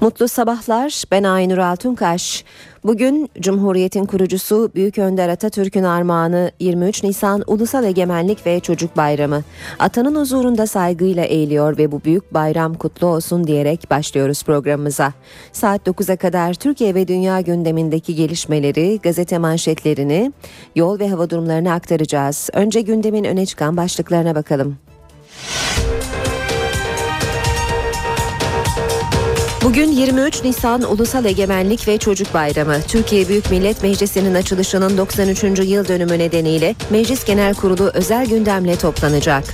Mutlu sabahlar. Ben Aynur Altunkaş. Bugün Cumhuriyet'in kurucusu Büyük Önder Atatürk'ün armağanı 23 Nisan Ulusal Egemenlik ve Çocuk Bayramı. Atanın huzurunda saygıyla eğiliyor ve bu büyük bayram kutlu olsun diyerek başlıyoruz programımıza. Saat 9'a kadar Türkiye ve dünya gündemindeki gelişmeleri, gazete manşetlerini, yol ve hava durumlarını aktaracağız. Önce gündemin öne çıkan başlıklarına bakalım. Bugün 23 Nisan Ulusal Egemenlik ve Çocuk Bayramı. Türkiye Büyük Millet Meclisi'nin açılışının 93. yıl dönümü nedeniyle Meclis Genel Kurulu özel gündemle toplanacak.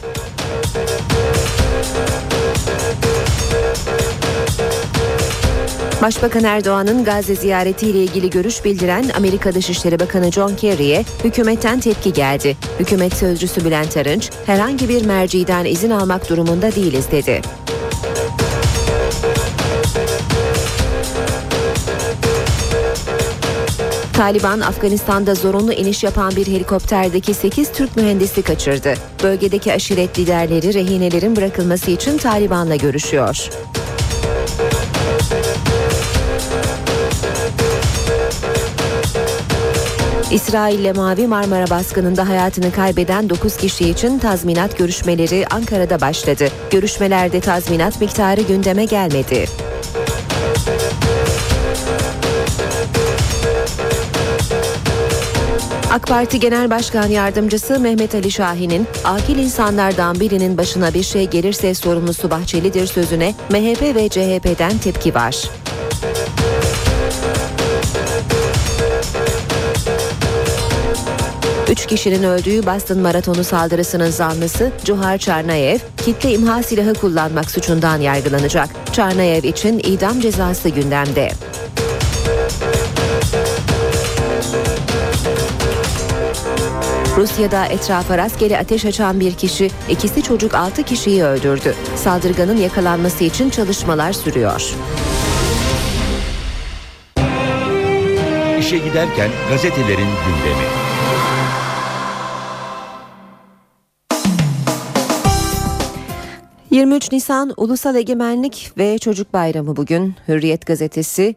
Başbakan Erdoğan'ın Gazze ziyaretiyle ilgili görüş bildiren Amerika Dışişleri Bakanı John Kerry'e hükümetten tepki geldi. Hükümet sözcüsü Bülent Arınç, herhangi bir merciden izin almak durumunda değiliz dedi. Taliban Afganistan'da zorunlu iniş yapan bir helikopterdeki 8 Türk mühendisi kaçırdı. Bölgedeki aşiret liderleri rehinelerin bırakılması için Taliban'la görüşüyor. İsrail'le Mavi Marmara baskınında hayatını kaybeden 9 kişi için tazminat görüşmeleri Ankara'da başladı. Görüşmelerde tazminat miktarı gündeme gelmedi. AK Parti Genel Başkan Yardımcısı Mehmet Ali Şahin'in akil insanlardan birinin başına bir şey gelirse sorumlusu Bahçeli'dir sözüne MHP ve CHP'den tepki var. Üç kişinin öldüğü Boston Maratonu saldırısının zanlısı Cuhar Çarnayev, kitle imha silahı kullanmak suçundan yargılanacak. Çarnayev için idam cezası gündemde. Rusya'da etrafa rastgele ateş açan bir kişi, ikisi çocuk 6 kişiyi öldürdü. Saldırganın yakalanması için çalışmalar sürüyor. İşe giderken gazetelerin gündemi. ...23 Nisan Ulusal Egemenlik ve Çocuk Bayramı bugün. Hürriyet gazetesi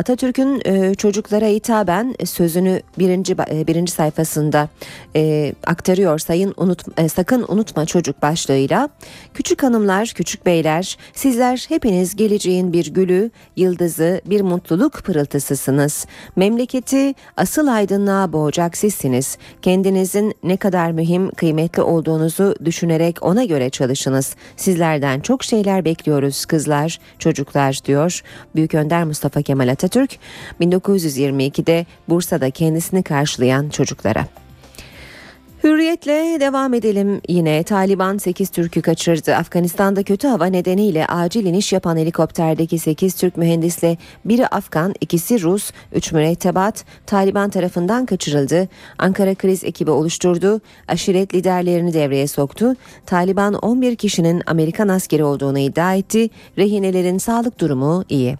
Atatürk'ün e, çocuklara hitaben sözünü birinci e, birinci sayfasında e, aktarıyor. Sayın unut sakın unutma çocuk başlığıyla. Küçük hanımlar, küçük beyler, sizler hepiniz geleceğin bir gülü, yıldızı, bir mutluluk pırıltısısınız. Memleketi asıl aydınlığa boğacak sizsiniz. Kendinizin ne kadar mühim, kıymetli olduğunuzu düşünerek ona göre çalışınız. Sizlerden çok şeyler bekliyoruz kızlar, çocuklar diyor. Büyük Önder Mustafa Kemal Atatürk Atatürk 1922'de Bursa'da kendisini karşılayan çocuklara. Hürriyetle devam edelim yine. Taliban 8 Türk'ü kaçırdı. Afganistan'da kötü hava nedeniyle acil iniş yapan helikopterdeki 8 Türk mühendisle biri Afgan, ikisi Rus, 3 mürettebat Taliban tarafından kaçırıldı. Ankara kriz ekibi oluşturdu. Aşiret liderlerini devreye soktu. Taliban 11 kişinin Amerikan askeri olduğunu iddia etti. Rehinelerin sağlık durumu iyi.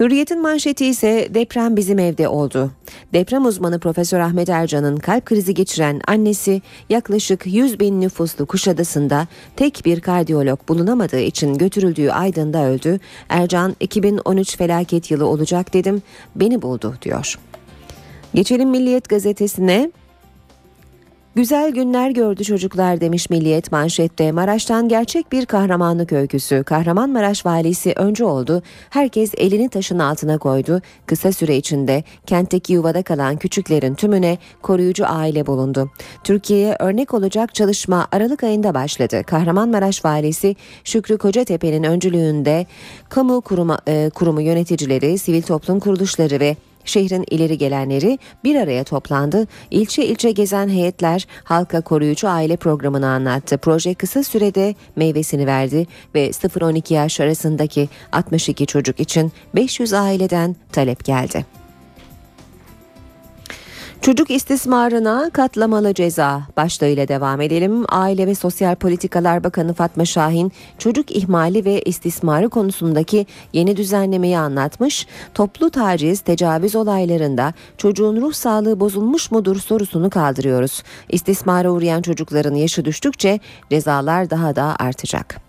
Hürriyet'in manşeti ise deprem bizim evde oldu. Deprem uzmanı Profesör Ahmet Ercan'ın kalp krizi geçiren annesi yaklaşık 100 bin nüfuslu Kuşadası'nda tek bir kardiyolog bulunamadığı için götürüldüğü Aydın'da öldü. Ercan 2013 felaket yılı olacak dedim beni buldu diyor. Geçelim Milliyet gazetesine. Güzel günler gördü çocuklar demiş Milliyet manşette. Maraş'tan gerçek bir kahramanlık öyküsü. Kahramanmaraş valisi önce oldu. Herkes elini taşın altına koydu. Kısa süre içinde kentteki yuvada kalan küçüklerin tümüne koruyucu aile bulundu. Türkiye'ye örnek olacak çalışma Aralık ayında başladı. Kahramanmaraş valisi Şükrü Kocatepe'nin öncülüğünde kamu kurumu, e, kurumu yöneticileri, sivil toplum kuruluşları ve şehrin ileri gelenleri bir araya toplandı. İlçe ilçe gezen heyetler halka koruyucu aile programını anlattı. Proje kısa sürede meyvesini verdi ve 0-12 yaş arasındaki 62 çocuk için 500 aileden talep geldi. Çocuk istismarına katlamalı ceza başlığıyla devam edelim. Aile ve Sosyal Politikalar Bakanı Fatma Şahin çocuk ihmali ve istismarı konusundaki yeni düzenlemeyi anlatmış. Toplu taciz, tecavüz olaylarında çocuğun ruh sağlığı bozulmuş mudur sorusunu kaldırıyoruz. İstismara uğrayan çocukların yaşı düştükçe cezalar daha da artacak.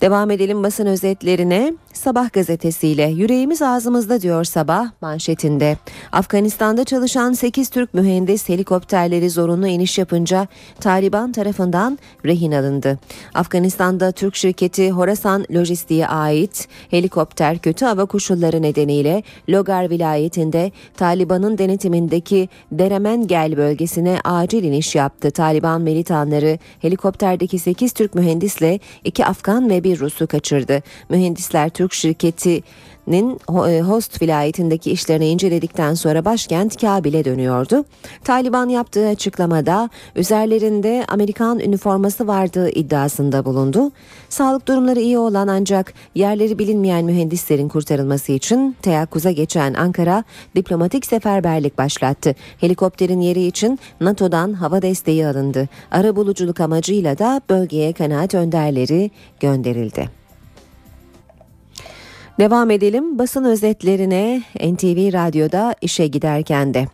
Devam edelim basın özetlerine. Sabah gazetesiyle yüreğimiz ağzımızda diyor sabah manşetinde. Afganistan'da çalışan 8 Türk mühendis helikopterleri zorunlu iniş yapınca Taliban tarafından rehin alındı. Afganistan'da Türk şirketi Horasan Lojistik'e ait helikopter kötü hava koşulları nedeniyle Logar vilayetinde Taliban'ın denetimindeki Deremengel bölgesine acil iniş yaptı. Taliban militanları helikopterdeki 8 Türk mühendisle 2 Afgan ve bir Rus'u kaçırdı. Mühendisler Türk şirketinin e, Host vilayetindeki işlerini inceledikten sonra başkent Kabil'e dönüyordu. Taliban yaptığı açıklamada üzerlerinde Amerikan üniforması vardığı iddiasında bulundu. Sağlık durumları iyi olan ancak yerleri bilinmeyen mühendislerin kurtarılması için teyakkuza geçen Ankara diplomatik seferberlik başlattı. Helikopterin yeri için NATO'dan hava desteği alındı. Ara buluculuk amacıyla da bölgeye kanaat önderleri gönderildi. Devam edelim basın özetlerine NTV Radyo'da işe giderken de.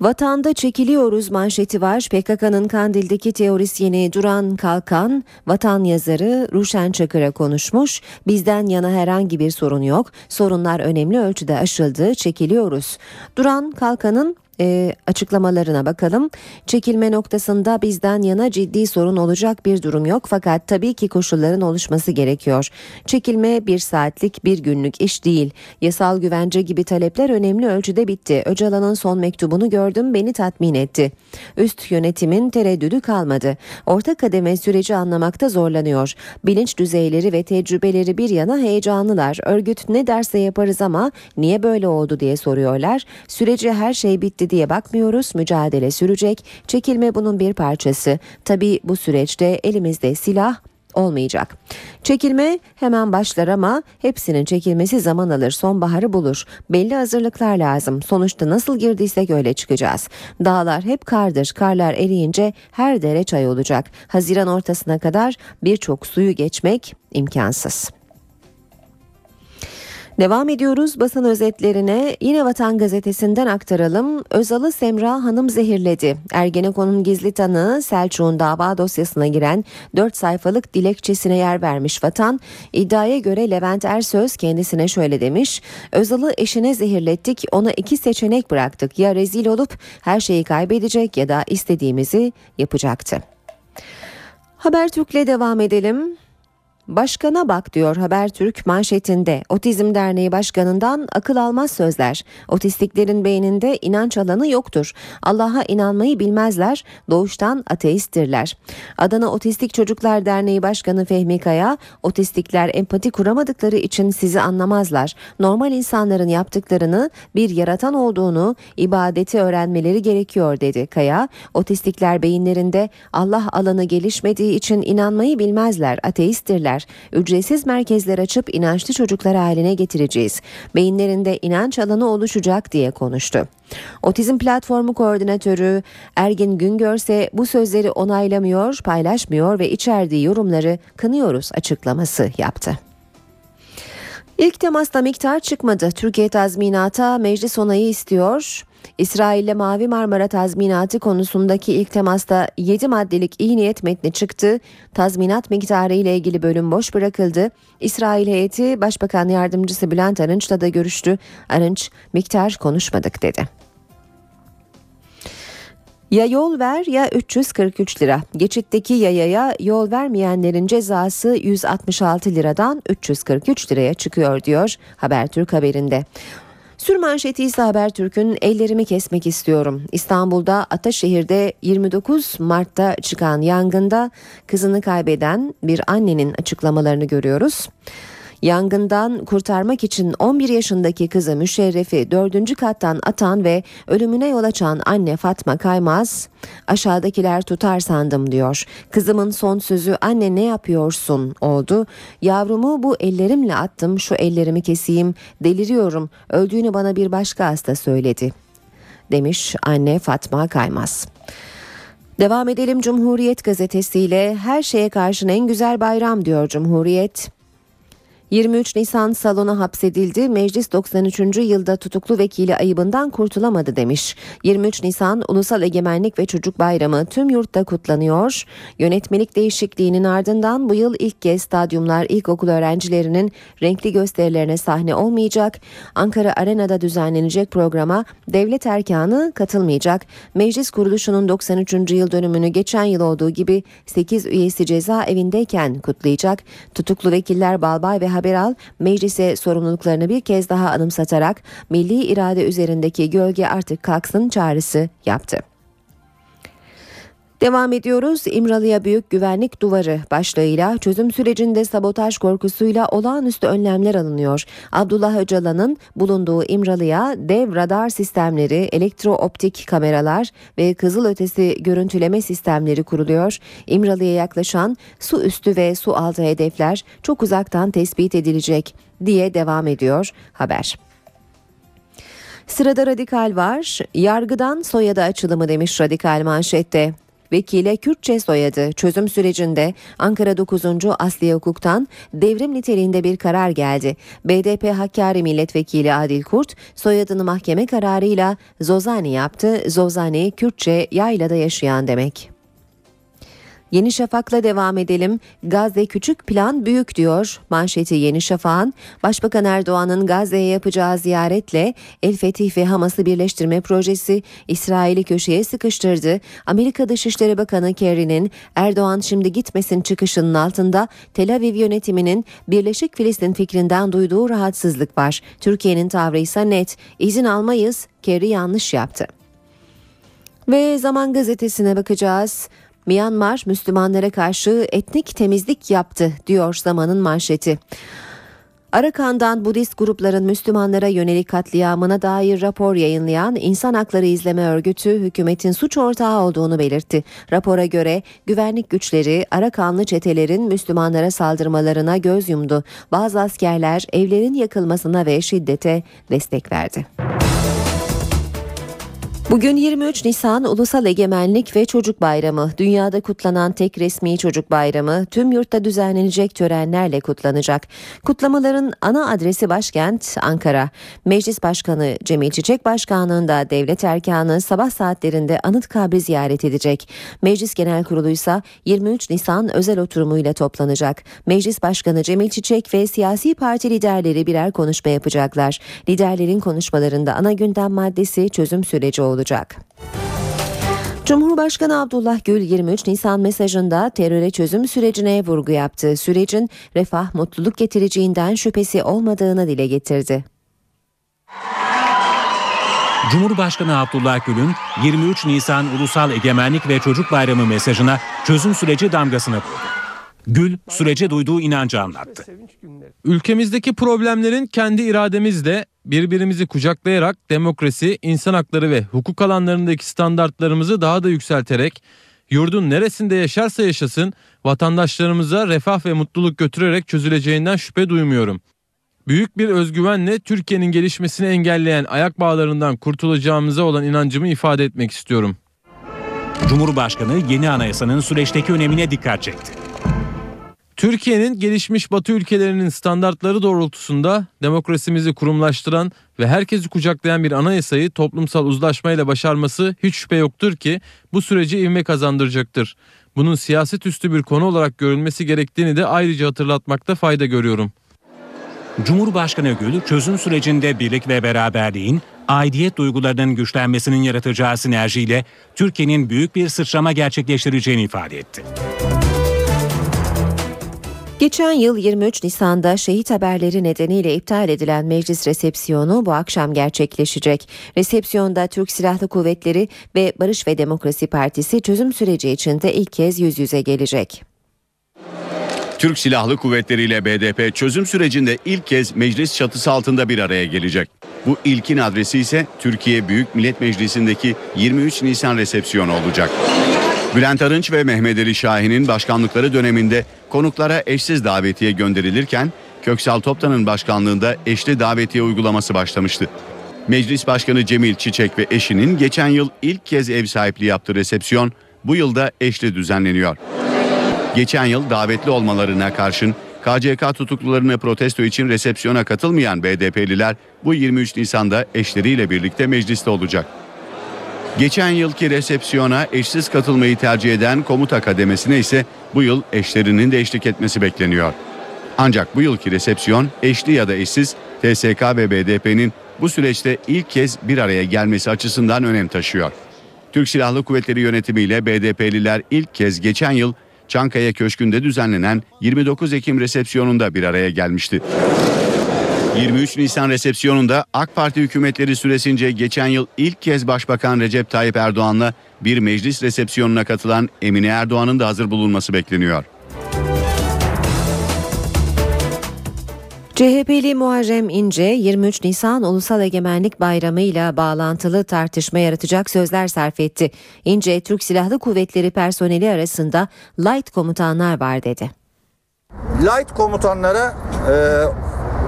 Vatanda çekiliyoruz manşeti var. PKK'nın Kandil'deki teorisyeni Duran Kalkan, vatan yazarı Ruşen Çakır'a konuşmuş. Bizden yana herhangi bir sorun yok. Sorunlar önemli ölçüde aşıldı. Çekiliyoruz. Duran Kalkan'ın e, açıklamalarına bakalım. Çekilme noktasında bizden yana ciddi sorun olacak bir durum yok fakat tabii ki koşulların oluşması gerekiyor. Çekilme bir saatlik bir günlük iş değil. Yasal güvence gibi talepler önemli ölçüde bitti. Öcalan'ın son mektubunu gördüm beni tatmin etti. Üst yönetimin tereddüdü kalmadı. Orta kademe süreci anlamakta zorlanıyor. Bilinç düzeyleri ve tecrübeleri bir yana heyecanlılar. Örgüt ne derse yaparız ama niye böyle oldu diye soruyorlar. Süreci her şey bitti diye bakmıyoruz. Mücadele sürecek. Çekilme bunun bir parçası. Tabii bu süreçte elimizde silah olmayacak. Çekilme hemen başlar ama hepsinin çekilmesi zaman alır. Sonbaharı bulur. Belli hazırlıklar lazım. Sonuçta nasıl girdiysek öyle çıkacağız. Dağlar hep kardır. Karlar eriyince her dere çay olacak. Haziran ortasına kadar birçok suyu geçmek imkansız. Devam ediyoruz basın özetlerine. Yine Vatan Gazetesi'nden aktaralım. Özal'ı Semra Hanım zehirledi. Ergenekon'un gizli tanığı Selçuk'un dava dosyasına giren 4 sayfalık dilekçesine yer vermiş Vatan. İddiaya göre Levent Ersöz kendisine şöyle demiş. Özal'ı eşine zehirlettik ona iki seçenek bıraktık. Ya rezil olup her şeyi kaybedecek ya da istediğimizi yapacaktı. Habertürk'le devam edelim. Başkana bak diyor Habertürk manşetinde. Otizm Derneği Başkanı'ndan akıl almaz sözler. Otistiklerin beyninde inanç alanı yoktur. Allah'a inanmayı bilmezler. Doğuştan ateisttirler. Adana Otistik Çocuklar Derneği Başkanı Fehmi Kaya, otistikler empati kuramadıkları için sizi anlamazlar. Normal insanların yaptıklarını bir yaratan olduğunu, ibadeti öğrenmeleri gerekiyor dedi Kaya. Otistikler beyinlerinde Allah alanı gelişmediği için inanmayı bilmezler. Ateisttirler eder. Ücretsiz merkezler açıp inançlı çocuklar haline getireceğiz. Beyinlerinde inanç alanı oluşacak diye konuştu. Otizm Platformu Koordinatörü Ergin Güngör ise bu sözleri onaylamıyor, paylaşmıyor ve içerdiği yorumları kınıyoruz açıklaması yaptı. İlk temasta miktar çıkmadı. Türkiye tazminata meclis onayı istiyor. İsrail'le Mavi Marmara tazminatı konusundaki ilk temasta 7 maddelik iyi niyet metni çıktı. Tazminat miktarı ile ilgili bölüm boş bırakıldı. İsrail heyeti Başbakan Yardımcısı Bülent Arınç'la da görüştü. Arınç miktar konuşmadık dedi. Ya yol ver ya 343 lira. Geçitteki yayaya yol vermeyenlerin cezası 166 liradan 343 liraya çıkıyor diyor Habertürk haberinde. Sür manşeti ise Habertürk'ün ellerimi kesmek istiyorum. İstanbul'da Ataşehir'de 29 Mart'ta çıkan yangında kızını kaybeden bir annenin açıklamalarını görüyoruz. Yangından kurtarmak için 11 yaşındaki kızı Müşerref'i 4. kattan atan ve ölümüne yol açan anne Fatma Kaymaz aşağıdakiler tutar sandım diyor. Kızımın son sözü anne ne yapıyorsun oldu. Yavrumu bu ellerimle attım şu ellerimi keseyim deliriyorum öldüğünü bana bir başka hasta söyledi. demiş anne Fatma Kaymaz. Devam edelim Cumhuriyet gazetesiyle her şeye karşın en güzel bayram diyor Cumhuriyet. 23 Nisan salona hapsedildi. Meclis 93. yılda tutuklu vekili ayıbından kurtulamadı demiş. 23 Nisan Ulusal Egemenlik ve Çocuk Bayramı tüm yurtta kutlanıyor. Yönetmelik değişikliğinin ardından bu yıl ilk kez stadyumlar ilkokul öğrencilerinin renkli gösterilerine sahne olmayacak. Ankara Arena'da düzenlenecek programa devlet erkanı katılmayacak. Meclis kuruluşunun 93. yıl dönümünü geçen yıl olduğu gibi 8 üyesi cezaevindeyken kutlayacak. Tutuklu vekiller Balbay ve Haberal meclise sorumluluklarını bir kez daha anımsatarak milli irade üzerindeki gölge artık kalksın çağrısı yaptı. Devam ediyoruz. İmralı'ya büyük güvenlik duvarı başlığıyla çözüm sürecinde sabotaj korkusuyla olağanüstü önlemler alınıyor. Abdullah Öcalan'ın bulunduğu İmralı'ya dev radar sistemleri, elektrooptik kameralar ve kızılötesi görüntüleme sistemleri kuruluyor. İmralı'ya yaklaşan su üstü ve su altı hedefler çok uzaktan tespit edilecek diye devam ediyor haber. Sırada radikal var. Yargıdan soyadı açılımı demiş radikal manşette. Vekile Kürtçe soyadı çözüm sürecinde Ankara 9. Asliye Hukuk'tan devrim niteliğinde bir karar geldi. BDP Hakkari Milletvekili Adil Kurt soyadını mahkeme kararıyla Zozani yaptı. Zozani Kürtçe yaylada yaşayan demek. Yeni Şafak'la devam edelim. Gazze küçük plan büyük diyor manşeti Yeni Şafak'ın. Başbakan Erdoğan'ın Gazze'ye yapacağı ziyaretle El Fetih ve Hamas'ı birleştirme projesi İsrail'i köşeye sıkıştırdı. Amerika Dışişleri Bakanı Kerry'nin Erdoğan şimdi gitmesin çıkışının altında Tel Aviv yönetiminin Birleşik Filistin fikrinden duyduğu rahatsızlık var. Türkiye'nin tavrı ise net. İzin almayız. Kerry yanlış yaptı. Ve Zaman Gazetesi'ne bakacağız. Myanmar Müslümanlara karşı etnik temizlik yaptı diyor zamanın manşeti. Arakan'dan Budist grupların Müslümanlara yönelik katliamına dair rapor yayınlayan İnsan Hakları İzleme Örgütü hükümetin suç ortağı olduğunu belirtti. Rapora göre güvenlik güçleri Arakanlı çetelerin Müslümanlara saldırmalarına göz yumdu. Bazı askerler evlerin yakılmasına ve şiddete destek verdi. Bugün 23 Nisan Ulusal Egemenlik ve Çocuk Bayramı. Dünyada kutlanan tek resmi çocuk bayramı tüm yurtta düzenlenecek törenlerle kutlanacak. Kutlamaların ana adresi başkent Ankara. Meclis Başkanı Cemil Çiçek Başkanlığında devlet erkanı sabah saatlerinde anıt kabri ziyaret edecek. Meclis Genel Kurulu ise 23 Nisan özel oturumuyla toplanacak. Meclis Başkanı Cemil Çiçek ve siyasi parti liderleri birer konuşma yapacaklar. Liderlerin konuşmalarında ana gündem maddesi çözüm süreci olacak olacak. Cumhurbaşkanı Abdullah Gül 23 Nisan mesajında teröre çözüm sürecine vurgu yaptı. Sürecin refah, mutluluk getireceğinden şüphesi olmadığını dile getirdi. Cumhurbaşkanı Abdullah Gül'ün 23 Nisan Ulusal Egemenlik ve Çocuk Bayramı mesajına çözüm süreci damgasını vurdu. Gül sürece duyduğu inancı anlattı. Ülkemizdeki problemlerin kendi irademizle birbirimizi kucaklayarak demokrasi, insan hakları ve hukuk alanlarındaki standartlarımızı daha da yükselterek yurdun neresinde yaşarsa yaşasın vatandaşlarımıza refah ve mutluluk götürerek çözüleceğinden şüphe duymuyorum. Büyük bir özgüvenle Türkiye'nin gelişmesini engelleyen ayak bağlarından kurtulacağımıza olan inancımı ifade etmek istiyorum. Cumhurbaşkanı yeni anayasanın süreçteki önemine dikkat çekti. Türkiye'nin gelişmiş Batı ülkelerinin standartları doğrultusunda demokrasimizi kurumlaştıran ve herkesi kucaklayan bir anayasayı toplumsal uzlaşmayla başarması hiç şüphe yoktur ki bu süreci ivme kazandıracaktır. Bunun siyaset üstü bir konu olarak görülmesi gerektiğini de ayrıca hatırlatmakta fayda görüyorum. Cumhurbaşkanı Gül çözüm sürecinde birlik ve beraberliğin, aidiyet duygularının güçlenmesinin yaratacağı sinerjiyle Türkiye'nin büyük bir sıçrama gerçekleştireceğini ifade etti. Geçen yıl 23 Nisan'da şehit haberleri nedeniyle iptal edilen meclis resepsiyonu bu akşam gerçekleşecek. Resepsiyonda Türk Silahlı Kuvvetleri ve Barış ve Demokrasi Partisi çözüm süreci içinde ilk kez yüz yüze gelecek. Türk Silahlı Kuvvetleri ile BDP çözüm sürecinde ilk kez meclis çatısı altında bir araya gelecek. Bu ilkin adresi ise Türkiye Büyük Millet Meclisi'ndeki 23 Nisan resepsiyonu olacak. Bülent Arınç ve Mehmet Ali Şahin'in başkanlıkları döneminde konuklara eşsiz davetiye gönderilirken Köksal Toptan'ın başkanlığında eşli davetiye uygulaması başlamıştı. Meclis Başkanı Cemil Çiçek ve eşinin geçen yıl ilk kez ev sahipliği yaptığı resepsiyon bu yılda eşli düzenleniyor. Geçen yıl davetli olmalarına karşın KCK tutuklularını protesto için resepsiyona katılmayan BDP'liler bu 23 Nisan'da eşleriyle birlikte mecliste olacak. Geçen yılki resepsiyona eşsiz katılmayı tercih eden komuta kademesine ise bu yıl eşlerinin de eşlik etmesi bekleniyor. Ancak bu yılki resepsiyon eşli ya da eşsiz TSK ve BDP'nin bu süreçte ilk kez bir araya gelmesi açısından önem taşıyor. Türk Silahlı Kuvvetleri yönetimiyle BDP'liler ilk kez geçen yıl Çankaya Köşkü'nde düzenlenen 29 Ekim resepsiyonunda bir araya gelmişti. 23 Nisan resepsiyonunda AK Parti hükümetleri süresince geçen yıl ilk kez Başbakan Recep Tayyip Erdoğan'la bir meclis resepsiyonuna katılan Emine Erdoğan'ın da hazır bulunması bekleniyor. CHP'li Muharrem İnce 23 Nisan Ulusal Egemenlik Bayramı ile bağlantılı tartışma yaratacak sözler sarf etti. İnce Türk Silahlı Kuvvetleri personeli arasında light komutanlar var dedi. Light komutanlara e,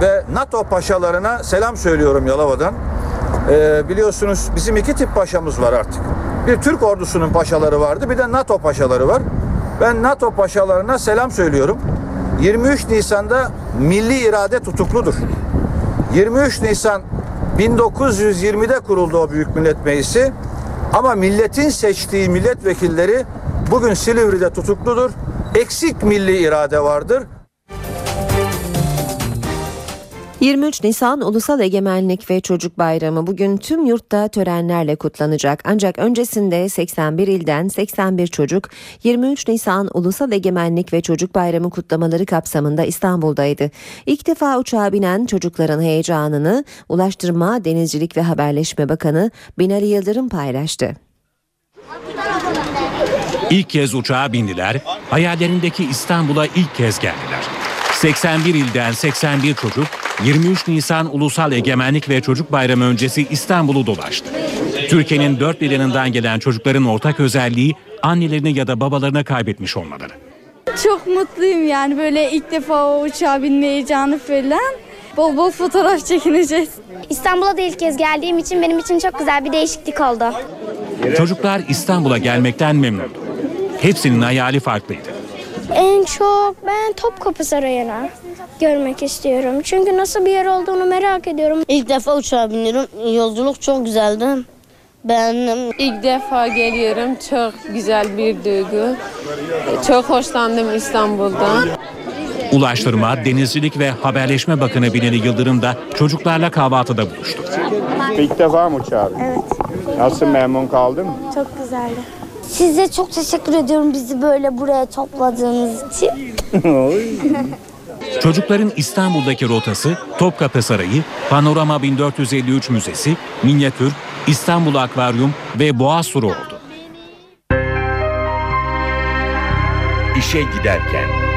ve NATO paşalarına selam söylüyorum Yalova'dan. E, biliyorsunuz bizim iki tip paşamız var artık. Bir Türk ordusunun paşaları vardı bir de NATO paşaları var. Ben NATO paşalarına selam söylüyorum. 23 Nisan'da milli irade tutukludur. 23 Nisan 1920'de kuruldu o Büyük Millet Meclisi. Ama milletin seçtiği milletvekilleri bugün Silivri'de tutukludur. Eksik milli irade vardır. 23 Nisan Ulusal Egemenlik ve Çocuk Bayramı bugün tüm yurtta törenlerle kutlanacak. Ancak öncesinde 81 ilden 81 çocuk 23 Nisan Ulusal Egemenlik ve Çocuk Bayramı kutlamaları kapsamında İstanbul'daydı. İlk defa uçağa binen çocukların heyecanını Ulaştırma, Denizcilik ve Haberleşme Bakanı Binali Yıldırım paylaştı. İlk kez uçağa bindiler, hayallerindeki İstanbul'a ilk kez geldiler. 81 ilden 81 çocuk 23 Nisan Ulusal Egemenlik ve Çocuk Bayramı öncesi İstanbul'u dolaştı. Türkiye'nin dört bir yanından gelen çocukların ortak özelliği annelerini ya da babalarını kaybetmiş olmaları. Çok mutluyum yani böyle ilk defa o uçağa binme heyecanı falan. Bol bol fotoğraf çekineceğiz. İstanbul'a da ilk kez geldiğim için benim için çok güzel bir değişiklik oldu. Çocuklar İstanbul'a gelmekten memnundu. Hepsinin hayali farklıydı. En çok ben Topkapı Sarayı'nı görmek istiyorum. Çünkü nasıl bir yer olduğunu merak ediyorum. İlk defa uçağa biniyorum. Yolculuk çok güzeldi. Beğendim. İlk defa geliyorum. Çok güzel bir duygu. Çok hoşlandım İstanbul'dan. Ulaştırma, Denizcilik ve Haberleşme Bakanı Binali Yıldırım da çocuklarla kahvaltıda buluştu. İlk defa mı uçağa Evet. Nasıl memnun kaldın? Çok güzeldi. Size çok teşekkür ediyorum bizi böyle buraya topladığınız için. Çocukların İstanbul'daki rotası Topkapı Sarayı, Panorama 1453 Müzesi, Minyatür, İstanbul Akvaryum ve Boğaz Turu oldu. İşe giderken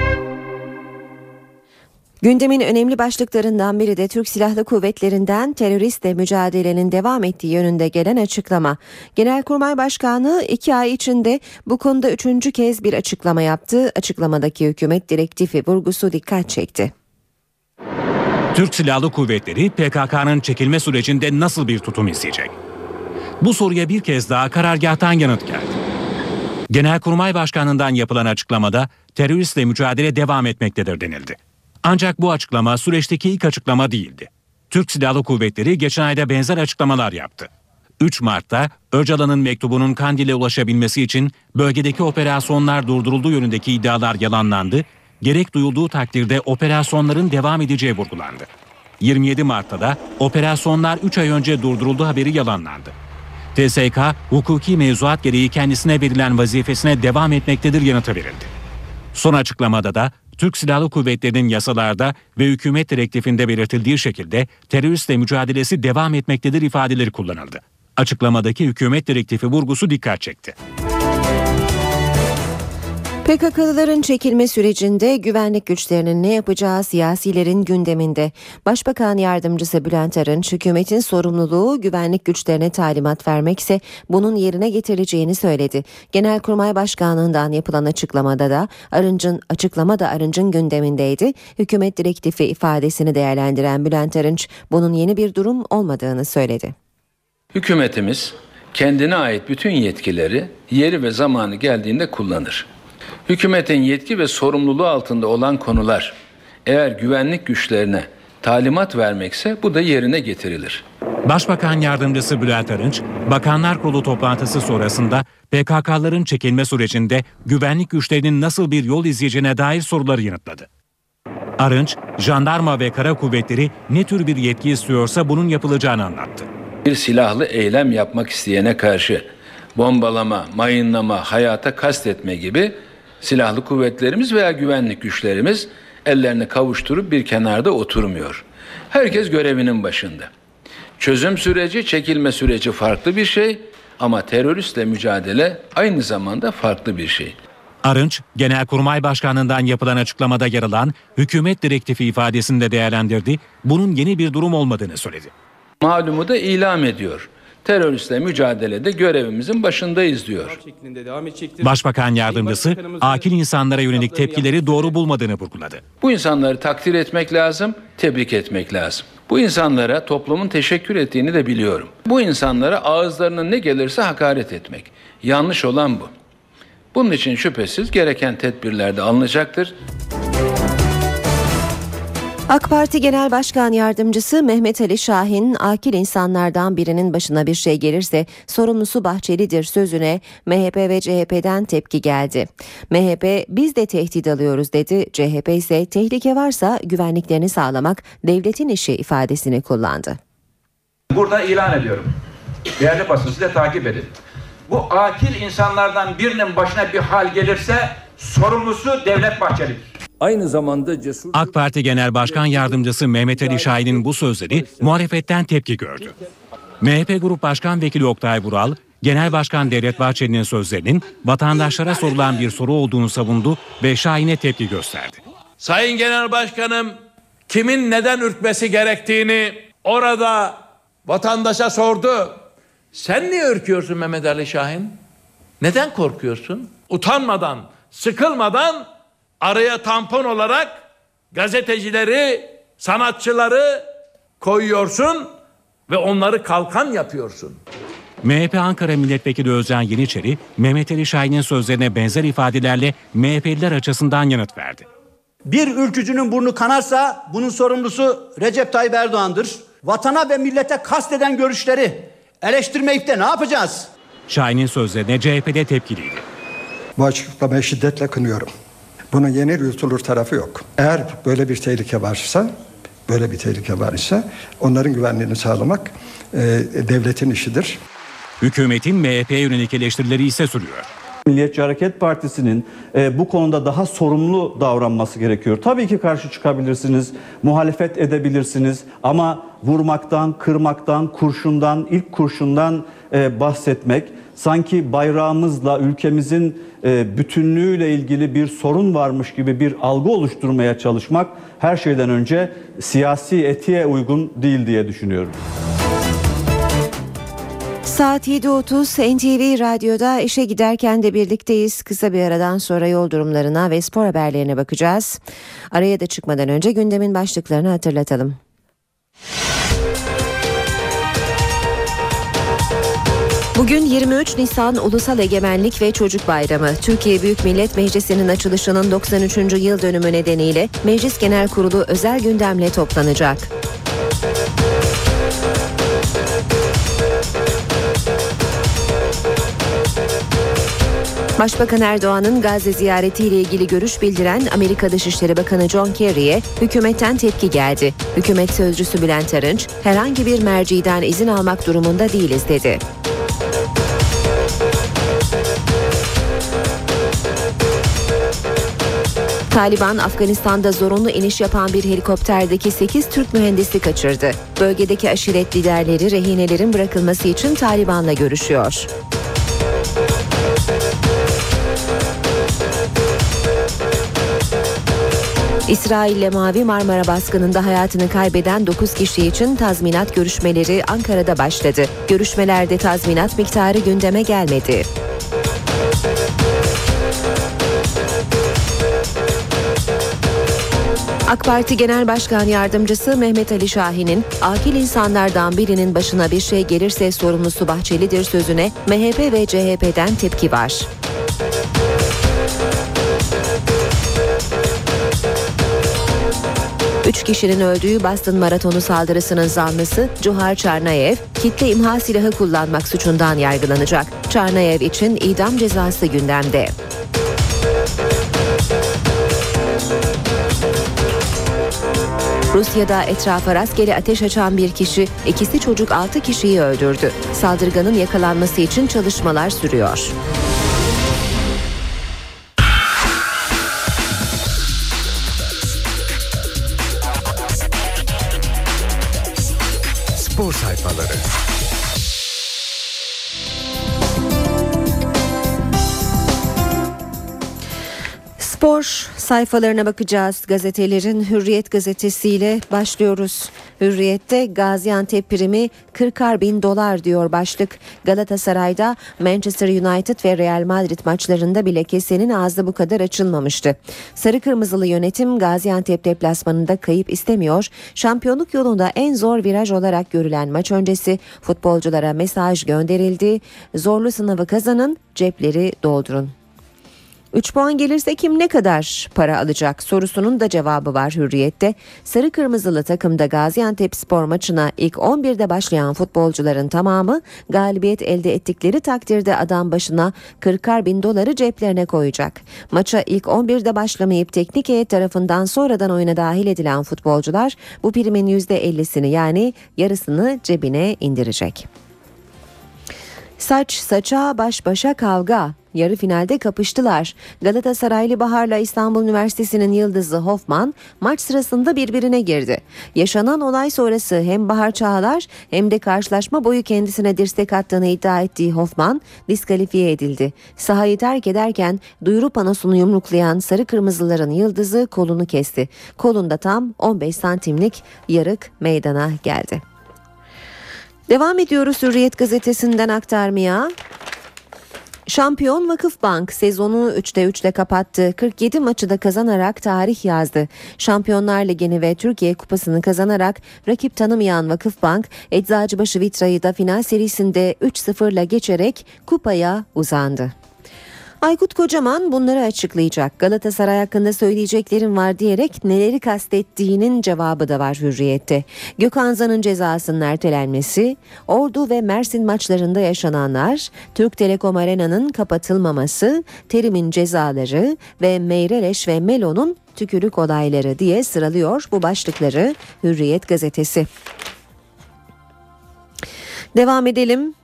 Gündemin önemli başlıklarından biri de Türk Silahlı Kuvvetleri'nden teröristle mücadelenin devam ettiği yönünde gelen açıklama. Genelkurmay Başkanı iki ay içinde bu konuda üçüncü kez bir açıklama yaptı. Açıklamadaki hükümet direktifi vurgusu dikkat çekti. Türk Silahlı Kuvvetleri PKK'nın çekilme sürecinde nasıl bir tutum izleyecek? Bu soruya bir kez daha karargahtan yanıt geldi. Genelkurmay Başkanı'ndan yapılan açıklamada teröristle mücadele devam etmektedir denildi. Ancak bu açıklama süreçteki ilk açıklama değildi. Türk Silahlı Kuvvetleri geçen ayda benzer açıklamalar yaptı. 3 Mart'ta Öcalan'ın mektubunun Kandil'e ulaşabilmesi için bölgedeki operasyonlar durdurulduğu yönündeki iddialar yalanlandı, gerek duyulduğu takdirde operasyonların devam edeceği vurgulandı. 27 Mart'ta da operasyonlar 3 ay önce durduruldu haberi yalanlandı. TSK, hukuki mevzuat gereği kendisine verilen vazifesine devam etmektedir yanıtı verildi. Son açıklamada da Türk Silahlı Kuvvetleri'nin yasalarda ve hükümet direktifinde belirtildiği şekilde teröristle mücadelesi devam etmektedir ifadeleri kullanıldı. Açıklamadaki hükümet direktifi vurgusu dikkat çekti. PKK'lıların çekilme sürecinde güvenlik güçlerinin ne yapacağı siyasilerin gündeminde. Başbakan Yardımcısı Bülent Arınç, hükümetin sorumluluğu güvenlik güçlerine talimat vermekse bunun yerine getirileceğini söyledi. Genelkurmay Başkanlığından yapılan açıklamada da Arınç'ın açıklama da Arınç'ın gündemindeydi. Hükümet direktifi ifadesini değerlendiren Bülent Arınç, bunun yeni bir durum olmadığını söyledi. Hükümetimiz kendine ait bütün yetkileri yeri ve zamanı geldiğinde kullanır. Hükümetin yetki ve sorumluluğu altında olan konular eğer güvenlik güçlerine talimat vermekse bu da yerine getirilir. Başbakan Yardımcısı Bülent Arınç, Bakanlar Kurulu toplantısı sonrasında PKK'ların çekilme sürecinde güvenlik güçlerinin nasıl bir yol izleyeceğine dair soruları yanıtladı. Arınç, jandarma ve kara kuvvetleri ne tür bir yetki istiyorsa bunun yapılacağını anlattı. Bir silahlı eylem yapmak isteyene karşı bombalama, mayınlama, hayata kastetme gibi silahlı kuvvetlerimiz veya güvenlik güçlerimiz ellerini kavuşturup bir kenarda oturmuyor. Herkes görevinin başında. Çözüm süreci, çekilme süreci farklı bir şey ama teröristle mücadele aynı zamanda farklı bir şey. Arınç, Genelkurmay Başkanlığından yapılan açıklamada yer alan hükümet direktifi ifadesinde değerlendirdi, bunun yeni bir durum olmadığını söyledi. Malumu da ilam ediyor. Teröristle mücadelede görevimizin başındayız diyor. Başbakan yardımcısı akil insanlara yönelik tepkileri doğru bulmadığını vurguladı. Bu insanları takdir etmek lazım, tebrik etmek lazım. Bu insanlara toplumun teşekkür ettiğini de biliyorum. Bu insanlara ağızlarının ne gelirse hakaret etmek. Yanlış olan bu. Bunun için şüphesiz gereken tedbirler de alınacaktır. AK Parti Genel Başkan Yardımcısı Mehmet Ali Şahin, akil insanlardan birinin başına bir şey gelirse sorumlusu Bahçeli'dir sözüne MHP ve CHP'den tepki geldi. MHP biz de tehdit alıyoruz dedi, CHP ise tehlike varsa güvenliklerini sağlamak devletin işi ifadesini kullandı. Burada ilan ediyorum. Değerli basın siz takip edin. Bu akil insanlardan birinin başına bir hal gelirse sorumlusu Devlet Bahçeli'dir. Aynı zamanda cesur... AK Parti Genel Başkan Yardımcısı Mehmet Ali Şahin'in bu sözleri muhalefetten tepki gördü. MHP Grup Başkan Vekili Oktay Vural, Genel Başkan Devlet Bahçeli'nin sözlerinin vatandaşlara sorulan bir soru olduğunu savundu ve Şahin'e tepki gösterdi. Sayın Genel Başkanım, kimin neden ürkmesi gerektiğini orada vatandaşa sordu. Sen niye ürküyorsun Mehmet Ali Şahin? Neden korkuyorsun? Utanmadan, sıkılmadan araya tampon olarak gazetecileri, sanatçıları koyuyorsun ve onları kalkan yapıyorsun. MHP Ankara Milletvekili Özcan Yeniçeri, Mehmet Ali Şahin'in sözlerine benzer ifadelerle MHP'liler açısından yanıt verdi. Bir ülkücünün burnu kanarsa bunun sorumlusu Recep Tayyip Erdoğan'dır. Vatana ve millete kasteden görüşleri eleştirmeyip de ne yapacağız? Şahin'in sözlerine CHP'de tepkiliydi. Bu açıklamayı şiddetle kınıyorum. Bunun yeni yutulur tarafı yok. Eğer böyle bir tehlike varsa, böyle bir tehlike var ise onların güvenliğini sağlamak e, devletin işidir. Hükümetin MHP'ye yönelik eleştirileri ise sürüyor. Milliyetçi Hareket Partisi'nin e, bu konuda daha sorumlu davranması gerekiyor. Tabii ki karşı çıkabilirsiniz, muhalefet edebilirsiniz ama vurmaktan, kırmaktan, kurşundan, ilk kurşundan e, bahsetmek sanki bayrağımızla ülkemizin e, bütünlüğüyle ilgili bir sorun varmış gibi bir algı oluşturmaya çalışmak her şeyden önce siyasi etiğe uygun değil diye düşünüyorum. Saat 7.30 NTV Radyo'da işe giderken de birlikteyiz. Kısa bir aradan sonra yol durumlarına ve spor haberlerine bakacağız. Araya da çıkmadan önce gündemin başlıklarını hatırlatalım. Bugün 23 Nisan Ulusal Egemenlik ve Çocuk Bayramı. Türkiye Büyük Millet Meclisi'nin açılışının 93. yıl dönümü nedeniyle Meclis Genel Kurulu özel gündemle toplanacak. Başbakan Erdoğan'ın Gazze ziyaretiyle ilgili görüş bildiren Amerika Dışişleri Bakanı John Kerry'e hükümetten tepki geldi. Hükümet sözcüsü Bülent Arınç, herhangi bir merciden izin almak durumunda değiliz dedi. Taliban Afganistan'da zorunlu iniş yapan bir helikopterdeki 8 Türk mühendisi kaçırdı. Bölgedeki aşiret liderleri rehinelerin bırakılması için Taliban'la görüşüyor. İsrail'le Mavi Marmara baskınında hayatını kaybeden 9 kişi için tazminat görüşmeleri Ankara'da başladı. Görüşmelerde tazminat miktarı gündeme gelmedi. AK Parti Genel Başkan Yardımcısı Mehmet Ali Şahin'in akil insanlardan birinin başına bir şey gelirse sorumlusu Bahçeli'dir sözüne MHP ve CHP'den tepki var. Üç kişinin öldüğü Boston Maratonu saldırısının zanlısı Cuhar Çarnayev, kitle imha silahı kullanmak suçundan yargılanacak. Çarnayev için idam cezası gündemde. Rusya'da etrafa rastgele ateş açan bir kişi, ikisi çocuk 6 kişiyi öldürdü. Saldırganın yakalanması için çalışmalar sürüyor. Sayfalarına bakacağız. Gazetelerin Hürriyet gazetesiyle başlıyoruz. Hürriyet'te Gaziantep primi 40'ar bin dolar diyor başlık. Galatasaray'da Manchester United ve Real Madrid maçlarında bile kesenin ağzı bu kadar açılmamıştı. Sarı Kırmızılı yönetim Gaziantep deplasmanında kayıp istemiyor. Şampiyonluk yolunda en zor viraj olarak görülen maç öncesi futbolculara mesaj gönderildi. Zorlu sınavı kazanın, cepleri doldurun. 3 puan gelirse kim ne kadar para alacak sorusunun da cevabı var Hürriyet'te. Sarı Kırmızılı takımda Gaziantep spor maçına ilk 11'de başlayan futbolcuların tamamı galibiyet elde ettikleri takdirde adam başına 40'ar bin doları ceplerine koyacak. Maça ilk 11'de başlamayıp teknik heyet tarafından sonradan oyuna dahil edilen futbolcular bu primin %50'sini yani yarısını cebine indirecek. Saç saça baş başa kavga. Yarı finalde kapıştılar. Galatasaraylı Bahar'la İstanbul Üniversitesi'nin yıldızı Hoffman maç sırasında birbirine girdi. Yaşanan olay sonrası hem Bahar Çağlar hem de karşılaşma boyu kendisine dirsek attığını iddia ettiği Hoffman diskalifiye edildi. Sahayı terk ederken duyuru panosunu yumruklayan sarı kırmızıların yıldızı kolunu kesti. Kolunda tam 15 santimlik yarık meydana geldi. Devam ediyoruz Hürriyet gazetesinden aktarmaya. Şampiyon Vakıfbank sezonu 3'te 3 ile kapattı. 47 maçı da kazanarak tarih yazdı. Şampiyonlar Ligi'ni ve Türkiye Kupası'nı kazanarak rakip tanımayan Vakıfbank, Eczacıbaşı Vitra'yı da final serisinde 3-0 ile geçerek kupaya uzandı. Aykut Kocaman bunları açıklayacak. Galatasaray hakkında söyleyeceklerim var diyerek neleri kastettiğinin cevabı da var Hürriyet'te. Gökhan Zan'ın cezasının ertelenmesi, Ordu ve Mersin maçlarında yaşananlar, Türk Telekom Arena'nın kapatılmaması, Terim'in cezaları ve Meyreleş ve Melo'nun tükürük olayları diye sıralıyor bu başlıkları Hürriyet gazetesi. Devam edelim.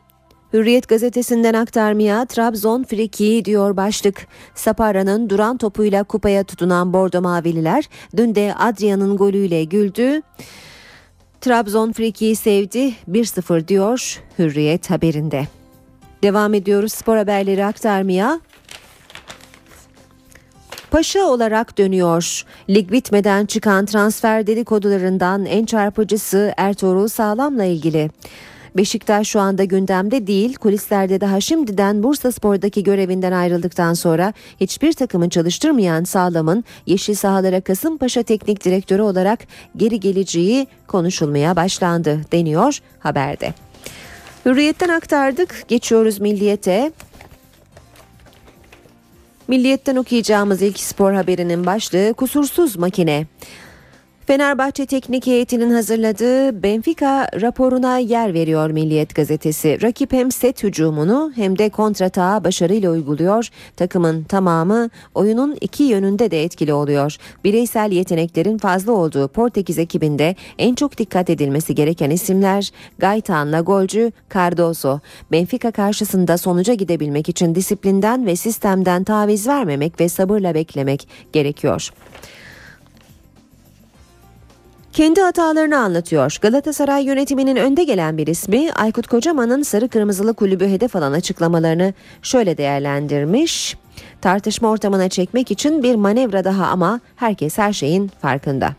Hürriyet gazetesinden aktarmaya Trabzon friki diyor başlık. Sapara'nın duran topuyla kupaya tutunan Bordo Mavililer dün de Adrian'ın golüyle güldü. Trabzon frikiyi sevdi 1-0 diyor Hürriyet haberinde. Devam ediyoruz spor haberleri aktarmaya. Paşa olarak dönüyor. Lig bitmeden çıkan transfer dedikodularından en çarpıcısı Ertuğrul Sağlam'la ilgili. Beşiktaş şu anda gündemde değil. Kulislerde daha şimdiden Bursa Spor'daki görevinden ayrıldıktan sonra hiçbir takımın çalıştırmayan Sağlam'ın Yeşil Sahalara Kasımpaşa Teknik Direktörü olarak geri geleceği konuşulmaya başlandı deniyor haberde. Hürriyetten aktardık. Geçiyoruz Milliyet'e. Milliyet'ten okuyacağımız ilk spor haberinin başlığı kusursuz makine. Fenerbahçe Teknik Heyeti'nin hazırladığı Benfica raporuna yer veriyor Milliyet gazetesi. Rakip hem set hücumunu hem de kontratağı başarıyla uyguluyor. Takımın tamamı oyunun iki yönünde de etkili oluyor. Bireysel yeteneklerin fazla olduğu Portekiz ekibinde en çok dikkat edilmesi gereken isimler Gaitan'la golcü Cardoso. Benfica karşısında sonuca gidebilmek için disiplinden ve sistemden taviz vermemek ve sabırla beklemek gerekiyor. Kendi hatalarını anlatıyor. Galatasaray yönetiminin önde gelen bir ismi Aykut Kocaman'ın sarı kırmızılı kulübü hedef alan açıklamalarını şöyle değerlendirmiş. Tartışma ortamına çekmek için bir manevra daha ama herkes her şeyin farkında.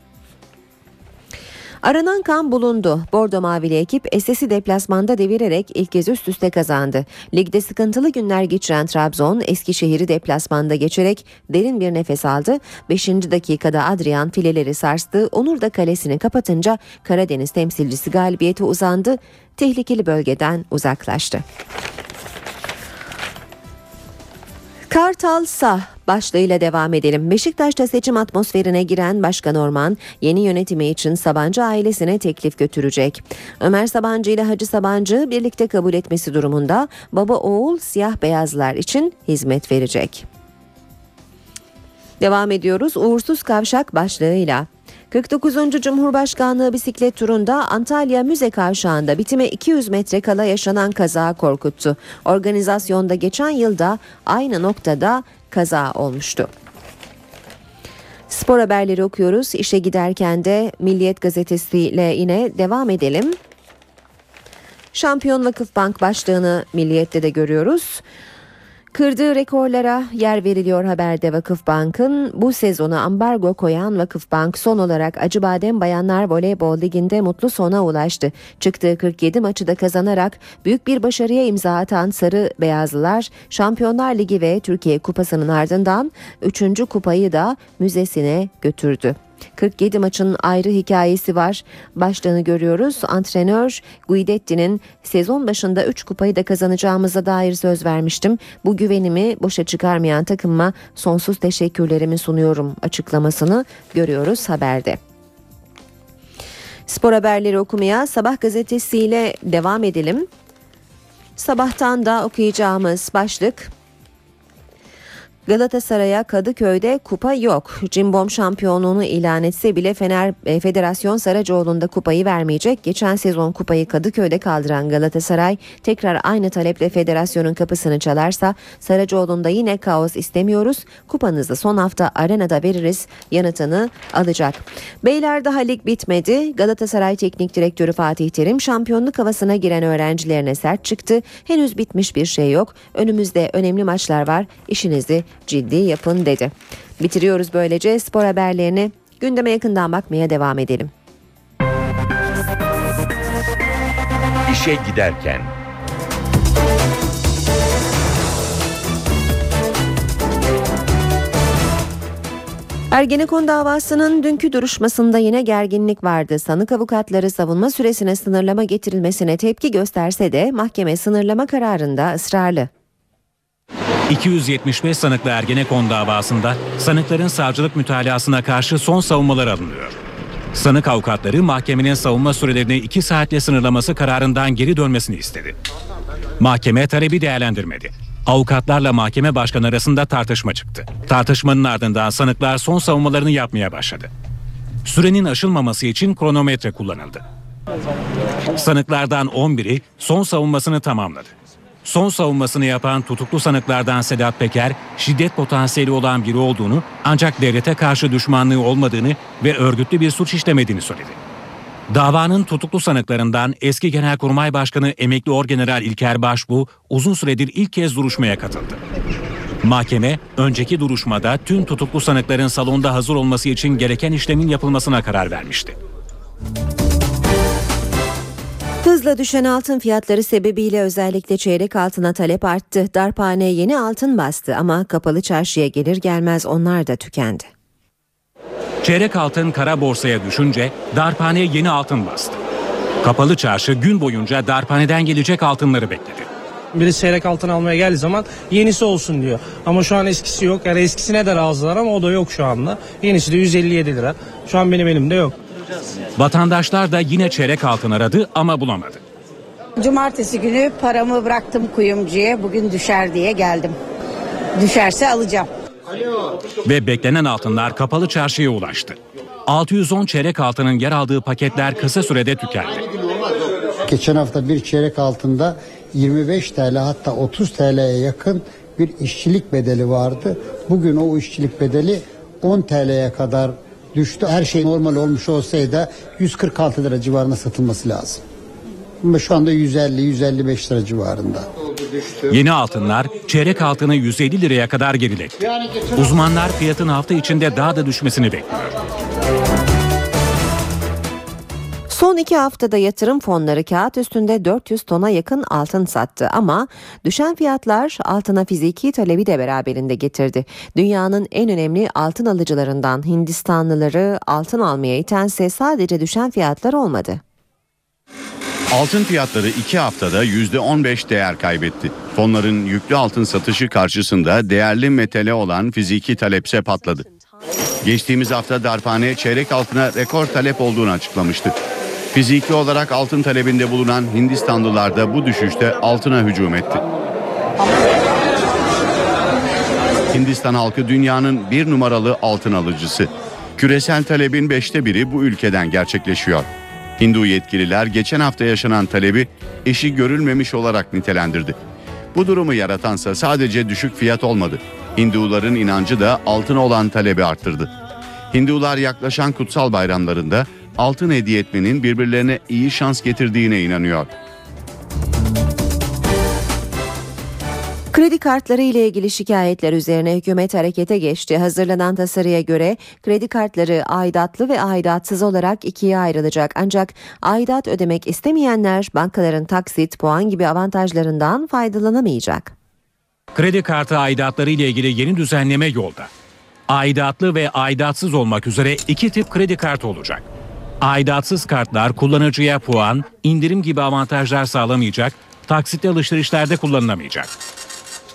Aranan kan bulundu. Bordo Mavili ekip Eses'i deplasmanda devirerek ilk kez üst üste kazandı. Ligde sıkıntılı günler geçiren Trabzon Eskişehir'i deplasmanda geçerek derin bir nefes aldı. 5. dakikada Adrian fileleri sarstı. Onur da kalesini kapatınca Karadeniz temsilcisi galibiyete uzandı. Tehlikeli bölgeden uzaklaştı. Kartal Sah başlığıyla devam edelim. Beşiktaş'ta seçim atmosferine giren Başkan Orman yeni yönetimi için Sabancı ailesine teklif götürecek. Ömer Sabancı ile Hacı Sabancı birlikte kabul etmesi durumunda baba oğul siyah beyazlar için hizmet verecek. Devam ediyoruz uğursuz kavşak başlığıyla. 49. Cumhurbaşkanlığı bisiklet turunda Antalya Müze Kavşağı'nda bitime 200 metre kala yaşanan kaza korkuttu. Organizasyonda geçen yılda aynı noktada kaza olmuştu. Spor haberleri okuyoruz. İşe giderken de Milliyet Gazetesi ile yine devam edelim. Şampiyon Vakıfbank başlığını Milliyet'te de görüyoruz. Kırdığı rekorlara yer veriliyor haberde Vakıfbank'ın. Bu sezonu ambargo koyan Vakıfbank son olarak Acıbadem Bayanlar Voleybol Ligi'nde mutlu sona ulaştı. Çıktığı 47 maçı da kazanarak büyük bir başarıya imza atan Sarı Beyazlılar Şampiyonlar Ligi ve Türkiye Kupası'nın ardından 3. kupayı da müzesine götürdü. 47 maçın ayrı hikayesi var. Başlığını görüyoruz. Antrenör Guidetti'nin sezon başında 3 kupayı da kazanacağımıza dair söz vermiştim. Bu güvenimi boşa çıkarmayan takıma sonsuz teşekkürlerimi sunuyorum açıklamasını görüyoruz haberde. Spor haberleri okumaya Sabah gazetesiyle devam edelim. Sabahtan da okuyacağımız başlık Galatasaray'a Kadıköy'de kupa yok. Cimbom şampiyonluğunu ilan etse bile Fener e, Federasyon Saracoğlu'nda kupayı vermeyecek. Geçen sezon kupayı Kadıköy'de kaldıran Galatasaray tekrar aynı taleple federasyonun kapısını çalarsa Saracoğlu'nda yine kaos istemiyoruz. Kupanızı son hafta arenada veririz yanıtını alacak. Beyler daha lig bitmedi. Galatasaray Teknik Direktörü Fatih Terim şampiyonluk havasına giren öğrencilerine sert çıktı. Henüz bitmiş bir şey yok. Önümüzde önemli maçlar var. İşinizi ciddi yapın dedi. Bitiriyoruz böylece spor haberlerini gündeme yakından bakmaya devam edelim. İşe giderken Ergenekon davasının dünkü duruşmasında yine gerginlik vardı. Sanık avukatları savunma süresine sınırlama getirilmesine tepki gösterse de mahkeme sınırlama kararında ısrarlı. 275 sanıklı Ergenekon davasında sanıkların savcılık mütalasına karşı son savunmalar alınıyor. Sanık avukatları mahkemenin savunma sürelerini 2 saatle sınırlaması kararından geri dönmesini istedi. Mahkeme talebi değerlendirmedi. Avukatlarla mahkeme başkanı arasında tartışma çıktı. Tartışmanın ardından sanıklar son savunmalarını yapmaya başladı. Sürenin aşılmaması için kronometre kullanıldı. Sanıklardan 11'i son savunmasını tamamladı. Son savunmasını yapan tutuklu sanıklardan Sedat Peker, şiddet potansiyeli olan biri olduğunu ancak devlete karşı düşmanlığı olmadığını ve örgütlü bir suç işlemediğini söyledi. Davanın tutuklu sanıklarından eski Genelkurmay Başkanı emekli Orgeneral İlker Başbuğ uzun süredir ilk kez duruşmaya katıldı. Mahkeme önceki duruşmada tüm tutuklu sanıkların salonda hazır olması için gereken işlemin yapılmasına karar vermişti. Hızla düşen altın fiyatları sebebiyle özellikle çeyrek altına talep arttı. Darphane yeni altın bastı ama kapalı çarşıya gelir gelmez onlar da tükendi. Çeyrek altın kara borsaya düşünce darphane yeni altın bastı. Kapalı çarşı gün boyunca darphaneden gelecek altınları bekledi. Birisi çeyrek altın almaya geldiği zaman yenisi olsun diyor. Ama şu an eskisi yok. Yani eskisine de razılar ama o da yok şu anda. Yenisi de 157 lira. Şu an benim elimde yok. Vatandaşlar da yine çeyrek altın aradı ama bulamadı. Cumartesi günü paramı bıraktım kuyumcuya. Bugün düşer diye geldim. Düşerse alacağım. Ve beklenen altınlar kapalı çarşıya ulaştı. 610 çeyrek altının yer aldığı paketler kısa sürede tükendi. Geçen hafta bir çeyrek altında 25 TL hatta 30 TL'ye yakın bir işçilik bedeli vardı. Bugün o işçilik bedeli 10 TL'ye kadar düştü. Her şey normal olmuş olsaydı 146 lira civarında satılması lazım. Ama şu anda 150-155 lira civarında. Yeni altınlar çeyrek altını 150 liraya kadar geriledi. Uzmanlar fiyatın hafta içinde daha da düşmesini bekliyor. Son iki haftada yatırım fonları kağıt üstünde 400 tona yakın altın sattı ama düşen fiyatlar altına fiziki talebi de beraberinde getirdi. Dünyanın en önemli altın alıcılarından Hindistanlıları altın almaya itense sadece düşen fiyatlar olmadı. Altın fiyatları 2 haftada %15 değer kaybetti. Fonların yüklü altın satışı karşısında değerli metale olan fiziki talepse patladı. Geçtiğimiz hafta darphane çeyrek altına rekor talep olduğunu açıklamıştı. Fiziki olarak altın talebinde bulunan Hindistanlılar da bu düşüşte altına hücum etti. Hindistan halkı dünyanın bir numaralı altın alıcısı. Küresel talebin beşte biri bu ülkeden gerçekleşiyor. Hindu yetkililer geçen hafta yaşanan talebi eşi görülmemiş olarak nitelendirdi. Bu durumu yaratansa sadece düşük fiyat olmadı. Hinduların inancı da altına olan talebi arttırdı. Hindular yaklaşan kutsal bayramlarında altın hediye etmenin birbirlerine iyi şans getirdiğine inanıyor. Kredi kartları ile ilgili şikayetler üzerine hükümet harekete geçti. Hazırlanan tasarıya göre kredi kartları aidatlı ve aidatsız olarak ikiye ayrılacak. Ancak aidat ödemek istemeyenler bankaların taksit, puan gibi avantajlarından faydalanamayacak. Kredi kartı aidatları ile ilgili yeni düzenleme yolda. Aidatlı ve aidatsız olmak üzere iki tip kredi kartı olacak. Aidatsız kartlar kullanıcıya puan, indirim gibi avantajlar sağlamayacak, taksitli alışverişlerde kullanılamayacak.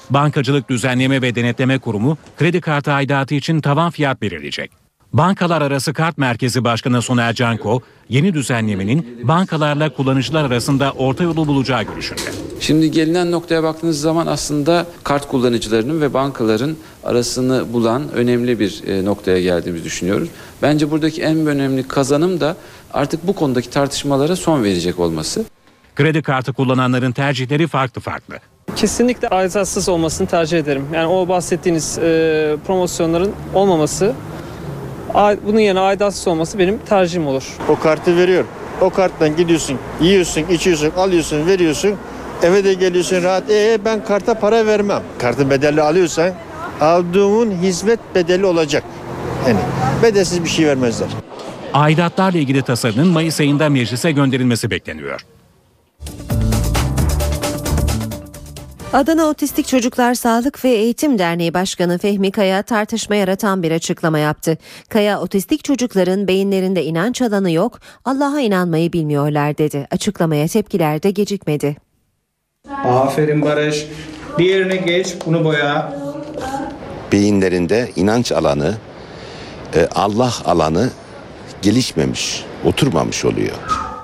Bankacılık Düzenleme ve Denetleme Kurumu kredi kartı aidatı için tavan fiyat belirleyecek. Bankalar Arası Kart Merkezi Başkanı Soner Canko, yeni düzenlemenin bankalarla kullanıcılar arasında orta yolu bulacağı görüşünde. Şimdi gelinen noktaya baktığınız zaman aslında kart kullanıcılarının ve bankaların arasını bulan önemli bir e, noktaya geldiğimizi düşünüyoruz. Bence buradaki en önemli kazanım da artık bu konudaki tartışmalara son verecek olması. Kredi kartı kullananların tercihleri farklı farklı. Kesinlikle aidatsız olmasını tercih ederim. Yani o bahsettiğiniz e, promosyonların olmaması, a- bunun yerine aidatsız olması benim tercihim olur. O kartı veriyor. O karttan gidiyorsun, yiyorsun, içiyorsun, alıyorsun, veriyorsun. Eve de geliyorsun rahat. E ben karta para vermem. Kartın bedelli alıyorsan aldığımın hizmet bedeli olacak. Yani bedelsiz bir şey vermezler. Aidatlarla ilgili tasarının Mayıs ayında meclise gönderilmesi bekleniyor. Adana Otistik Çocuklar Sağlık ve Eğitim Derneği Başkanı Fehmi Kaya tartışma yaratan bir açıklama yaptı. Kaya otistik çocukların beyinlerinde inanç alanı yok, Allah'a inanmayı bilmiyorlar dedi. Açıklamaya tepkiler de gecikmedi. Aferin Barış. Diğerine geç, bunu boya. beyinlerinde inanç alanı, e, Allah alanı gelişmemiş, oturmamış oluyor.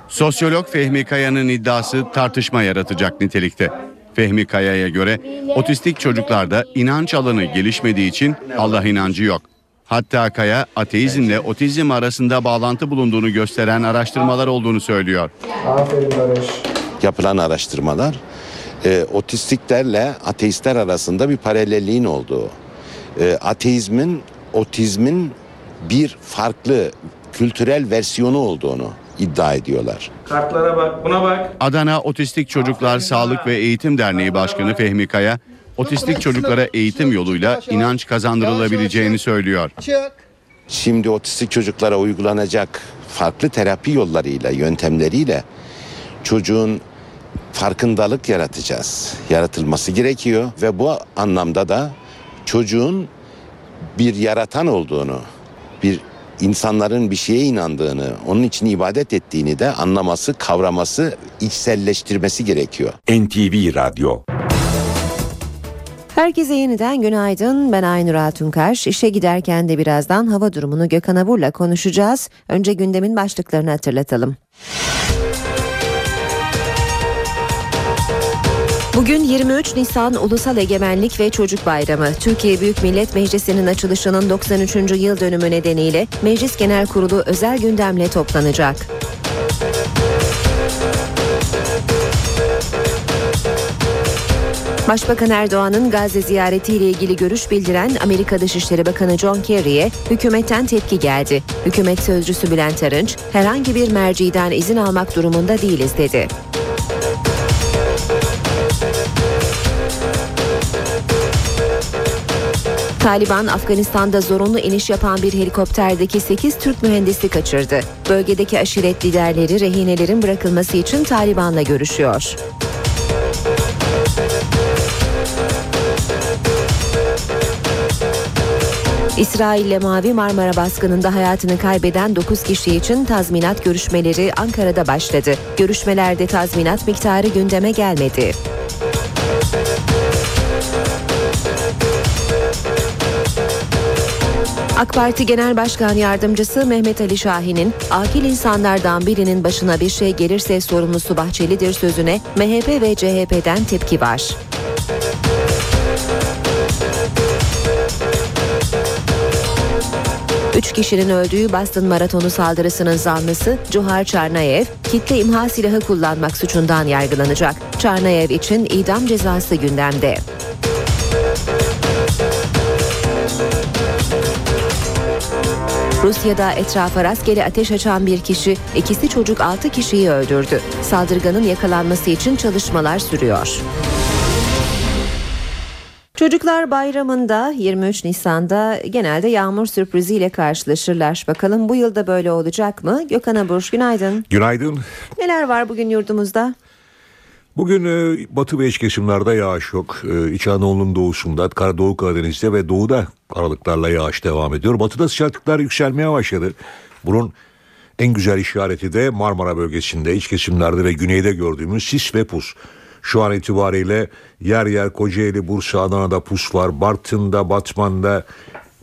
Sosyolog Fehmi Kaya'nın iddiası tartışma yaratacak nitelikte. Fehmi Kaya'ya göre otistik çocuklarda inanç alanı gelişmediği için Allah inancı yok. Hatta Kaya ateizmle otizm arasında bağlantı bulunduğunu gösteren araştırmalar olduğunu söylüyor. Aferin Barış. Yapılan araştırmalar e, otistiklerle ateistler arasında bir paralelliğin olduğu, e, ateizmin otizmin bir farklı kültürel versiyonu olduğunu iddia ediyorlar. Kartlara bak, buna bak. Adana Otistik Çocuklar Sağlık ve Eğitim Derneği Başkanı Fehmi Kaya, otistik çocuklara eğitim yoluyla inanç kazandırılabileceğini söylüyor. Şimdi otistik çocuklara uygulanacak farklı terapi yollarıyla, yöntemleriyle çocuğun farkındalık yaratacağız. Yaratılması gerekiyor ve bu anlamda da çocuğun bir yaratan olduğunu, bir insanların bir şeye inandığını, onun için ibadet ettiğini de anlaması, kavraması, içselleştirmesi gerekiyor. NTV Radyo Herkese yeniden günaydın. Ben Aynur Altunkaş. İşe giderken de birazdan hava durumunu Gökhan Abur'la konuşacağız. Önce gündemin başlıklarını hatırlatalım. Bugün 23 Nisan Ulusal Egemenlik ve Çocuk Bayramı. Türkiye Büyük Millet Meclisi'nin açılışının 93. yıl dönümü nedeniyle Meclis Genel Kurulu özel gündemle toplanacak. Başbakan Erdoğan'ın Gazze ziyaretiyle ilgili görüş bildiren Amerika Dışişleri Bakanı John Kerry'e hükümetten tepki geldi. Hükümet sözcüsü Bülent Arınç, herhangi bir merciden izin almak durumunda değiliz dedi. Taliban Afganistan'da zorunlu iniş yapan bir helikopterdeki 8 Türk mühendisi kaçırdı. Bölgedeki aşiret liderleri rehinelerin bırakılması için Taliban'la görüşüyor. İsrail'le Mavi Marmara baskınında hayatını kaybeden 9 kişi için tazminat görüşmeleri Ankara'da başladı. Görüşmelerde tazminat miktarı gündeme gelmedi. AK Parti Genel Başkan Yardımcısı Mehmet Ali Şahin'in akil insanlardan birinin başına bir şey gelirse sorumlusu Bahçeli'dir sözüne MHP ve CHP'den tepki var. Üç kişinin öldüğü Boston Maratonu saldırısının zanlısı Cuhar Çarnayev, kitle imha silahı kullanmak suçundan yargılanacak. Çarnayev için idam cezası gündemde. Rusya'da etrafa rastgele ateş açan bir kişi, ikisi çocuk 6 kişiyi öldürdü. Saldırganın yakalanması için çalışmalar sürüyor. Çocuklar bayramında 23 Nisan'da genelde yağmur sürpriziyle karşılaşırlar. Bakalım bu yılda böyle olacak mı? Gökhan Abur günaydın. Günaydın. Neler var bugün yurdumuzda? Bugün e, batı ve iç kesimlerde yağış yok. E, İç Anadolu'nun doğusunda, Doğu Karadeniz'de ve doğuda aralıklarla yağış devam ediyor. Batıda sıcaklıklar yükselmeye başladı. Bunun en güzel işareti de Marmara bölgesinde, iç kesimlerde ve güneyde gördüğümüz sis ve pus. Şu an itibariyle yer yer Kocaeli, Bursa, Adana'da pus var. Bartın'da, Batman'da,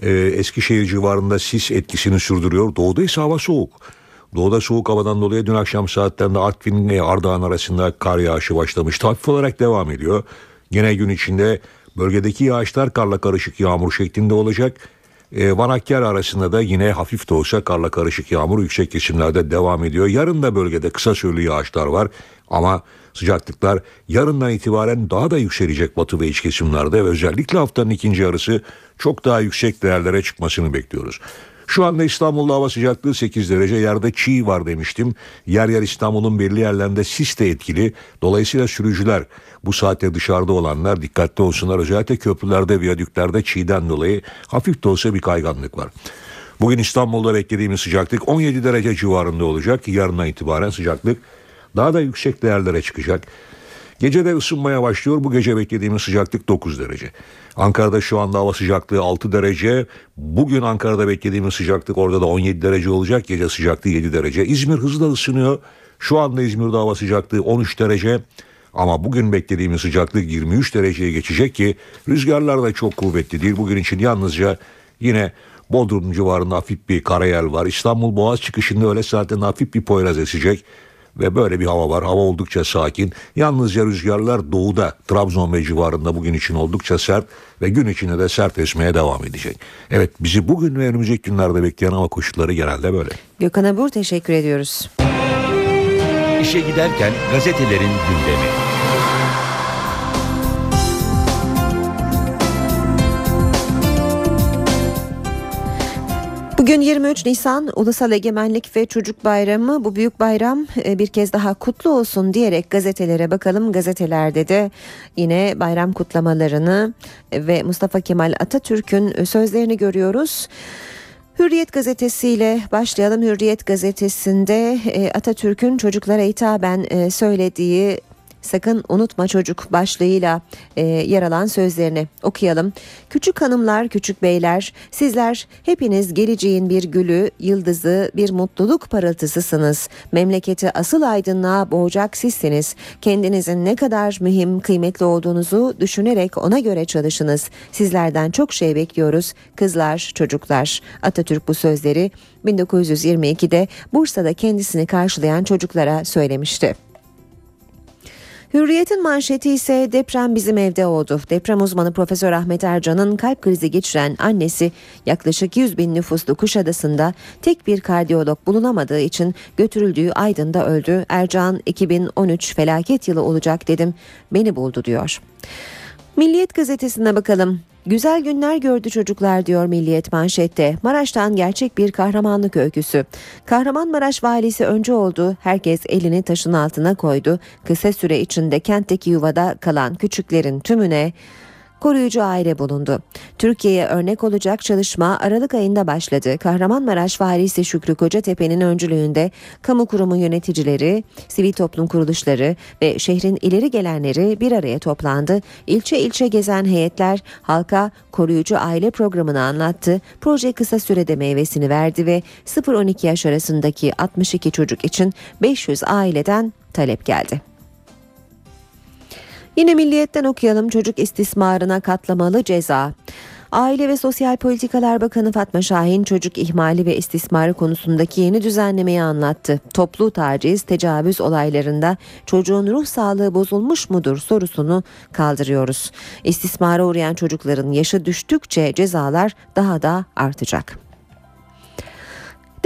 e, Eskişehir civarında sis etkisini sürdürüyor. Doğuda ise hava soğuk. Doğuda soğuk havadan dolayı dün akşam saatlerinde Artvin ve Ardahan arasında kar yağışı başlamıştı. Hafif olarak devam ediyor. Gene gün içinde bölgedeki yağışlar karla karışık yağmur şeklinde olacak. E, Van Hakkari arasında da yine hafif de olsa karla karışık yağmur yüksek kesimlerde devam ediyor. Yarın da bölgede kısa süreli yağışlar var ama sıcaklıklar yarından itibaren daha da yükselecek batı ve iç kesimlerde ve özellikle haftanın ikinci yarısı çok daha yüksek değerlere çıkmasını bekliyoruz. Şu anda İstanbul'da hava sıcaklığı 8 derece yerde çiğ var demiştim. Yer yer İstanbul'un belli yerlerinde sis de etkili. Dolayısıyla sürücüler bu saatte dışarıda olanlar dikkatli olsunlar. Özellikle köprülerde, viyadüklerde çiğden dolayı hafif de olsa bir kayganlık var. Bugün İstanbul'da beklediğimiz sıcaklık 17 derece civarında olacak. Yarından itibaren sıcaklık daha da yüksek değerlere çıkacak. Gece de ısınmaya başlıyor. Bu gece beklediğimiz sıcaklık 9 derece. Ankara'da şu anda hava sıcaklığı 6 derece. Bugün Ankara'da beklediğimiz sıcaklık orada da 17 derece olacak. Gece sıcaklığı 7 derece. İzmir hızla ısınıyor. Şu anda İzmir'de hava sıcaklığı 13 derece. Ama bugün beklediğimiz sıcaklık 23 dereceye geçecek ki rüzgarlar da çok kuvvetli değil. Bugün için yalnızca yine Bodrum civarında hafif bir karayel var. İstanbul Boğaz çıkışında öyle zaten hafif bir poyraz esecek ve böyle bir hava var. Hava oldukça sakin. Yalnızca rüzgarlar doğuda, Trabzon ve civarında bugün için oldukça sert ve gün içinde de sert esmeye devam edecek. Evet bizi bugün ve önümüzdeki günlerde bekleyen hava koşulları genelde böyle. Gökhan Abur teşekkür ediyoruz. İşe giderken gazetelerin gündemi. Bugün 23 Nisan Ulusal Egemenlik ve Çocuk Bayramı. Bu büyük bayram e, bir kez daha kutlu olsun diyerek gazetelere bakalım. Gazetelerde de yine bayram kutlamalarını ve Mustafa Kemal Atatürk'ün sözlerini görüyoruz. Hürriyet gazetesiyle başlayalım. Hürriyet gazetesinde e, Atatürk'ün çocuklara hitaben e, söylediği Sakın unutma çocuk başlığıyla e, yer alan sözlerini okuyalım. Küçük hanımlar, küçük beyler, sizler hepiniz geleceğin bir gülü, yıldızı, bir mutluluk parıltısısınız. Memleketi asıl aydınlığa boğacak sizsiniz. Kendinizin ne kadar mühim, kıymetli olduğunuzu düşünerek ona göre çalışınız. Sizlerden çok şey bekliyoruz. Kızlar, çocuklar. Atatürk bu sözleri 1922'de Bursa'da kendisini karşılayan çocuklara söylemişti. Hürriyet'in manşeti ise deprem bizim evde oldu. Deprem uzmanı Profesör Ahmet Ercan'ın kalp krizi geçiren annesi yaklaşık 100 bin nüfuslu Kuşadası'nda tek bir kardiyolog bulunamadığı için götürüldüğü Aydın'da öldü. Ercan 2013 felaket yılı olacak dedim beni buldu diyor. Milliyet gazetesine bakalım. Güzel günler gördü çocuklar diyor Milliyet manşette. Maraş'tan gerçek bir kahramanlık öyküsü. Kahramanmaraş valisi önce oldu. Herkes elini taşın altına koydu. Kısa süre içinde kentteki yuvada kalan küçüklerin tümüne koruyucu aile bulundu. Türkiye'ye örnek olacak çalışma Aralık ayında başladı. Kahramanmaraş Valisi Şükrü Kocatepe'nin öncülüğünde kamu kurumu yöneticileri, sivil toplum kuruluşları ve şehrin ileri gelenleri bir araya toplandı. İlçe ilçe gezen heyetler halka koruyucu aile programını anlattı. Proje kısa sürede meyvesini verdi ve 0-12 yaş arasındaki 62 çocuk için 500 aileden talep geldi. Yine milliyetten okuyalım çocuk istismarına katlamalı ceza. Aile ve Sosyal Politikalar Bakanı Fatma Şahin çocuk ihmali ve istismarı konusundaki yeni düzenlemeyi anlattı. Toplu taciz, tecavüz olaylarında çocuğun ruh sağlığı bozulmuş mudur sorusunu kaldırıyoruz. İstismara uğrayan çocukların yaşı düştükçe cezalar daha da artacak.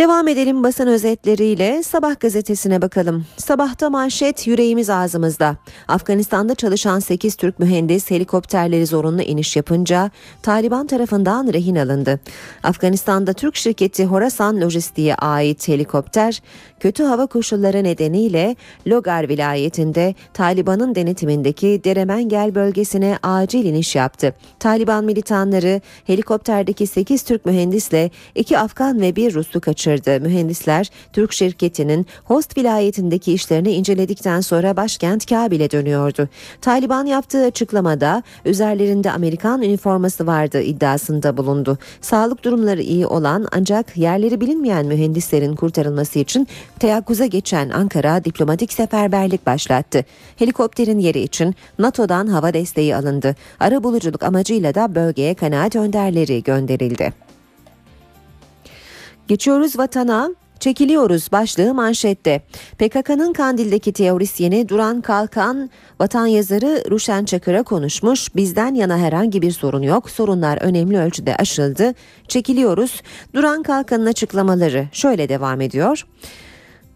Devam edelim basın özetleriyle Sabah gazetesine bakalım. Sabahta manşet yüreğimiz ağzımızda. Afganistan'da çalışan 8 Türk mühendis helikopterleri zorunlu iniş yapınca Taliban tarafından rehin alındı. Afganistan'da Türk şirketi Horasan Lojistik'e ait helikopter kötü hava koşulları nedeniyle Logar vilayetinde Taliban'ın denetimindeki Deremengel bölgesine acil iniş yaptı. Taliban militanları helikopterdeki 8 Türk mühendisle 2 Afgan ve 1 Ruslu kaçırdı. Mühendisler Türk şirketinin Host vilayetindeki işlerini inceledikten sonra başkent Kabil'e dönüyordu. Taliban yaptığı açıklamada üzerlerinde Amerikan üniforması vardı iddiasında bulundu. Sağlık durumları iyi olan ancak yerleri bilinmeyen mühendislerin kurtarılması için teyakkuza geçen Ankara diplomatik seferberlik başlattı. Helikopterin yeri için NATO'dan hava desteği alındı. Ara buluculuk amacıyla da bölgeye kanaat önderleri gönderildi. Geçiyoruz vatana. Çekiliyoruz başlığı manşette. PKK'nın Kandil'deki teorisyeni Duran Kalkan vatan yazarı Ruşen Çakır'a konuşmuş. Bizden yana herhangi bir sorun yok. Sorunlar önemli ölçüde aşıldı. Çekiliyoruz. Duran Kalkan'ın açıklamaları şöyle devam ediyor.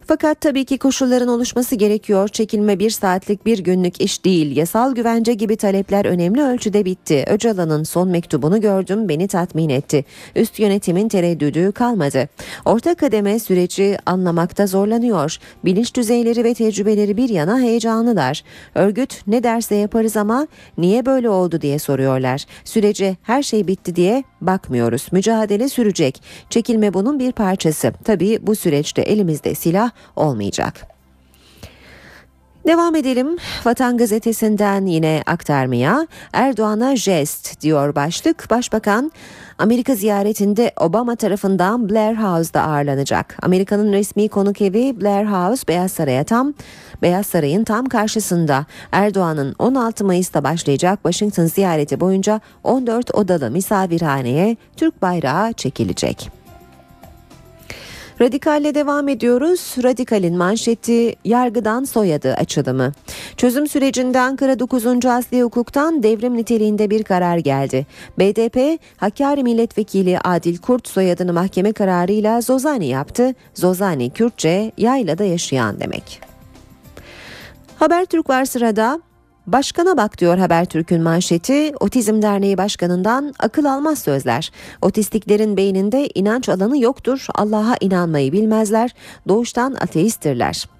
Fakat tabii ki koşulların oluşması gerekiyor. Çekilme bir saatlik bir günlük iş değil. Yasal güvence gibi talepler önemli ölçüde bitti. Öcalan'ın son mektubunu gördüm beni tatmin etti. Üst yönetimin tereddüdü kalmadı. Orta kademe süreci anlamakta zorlanıyor. Bilinç düzeyleri ve tecrübeleri bir yana heyecanlılar. Örgüt ne derse yaparız ama niye böyle oldu diye soruyorlar. Sürece her şey bitti diye bakmıyoruz. Mücadele sürecek. Çekilme bunun bir parçası. Tabii bu süreçte elimizde silah olmayacak. Devam edelim. Vatan Gazetesi'nden yine aktarmaya. Erdoğan'a jest diyor başlık. Başbakan Amerika ziyaretinde Obama tarafından Blair House'da ağırlanacak. Amerika'nın resmi konuk evi Blair House Beyaz Saray'a tam Beyaz Saray'ın tam karşısında. Erdoğan'ın 16 Mayıs'ta başlayacak Washington ziyareti boyunca 14 odalı misafirhaneye Türk bayrağı çekilecek. Radikalle devam ediyoruz. Radikal'in manşeti yargıdan soyadı açılımı. Çözüm sürecinde Ankara 9. Asli Hukuk'tan devrim niteliğinde bir karar geldi. BDP, Hakkari Milletvekili Adil Kurt soyadını mahkeme kararıyla Zozani yaptı. Zozani Kürtçe yaylada yaşayan demek. Habertürk var sırada. Başkana bak diyor Habertürk'ün manşeti. Otizm Derneği Başkanı'ndan akıl almaz sözler. Otistiklerin beyninde inanç alanı yoktur. Allah'a inanmayı bilmezler. Doğuştan ateisttirler.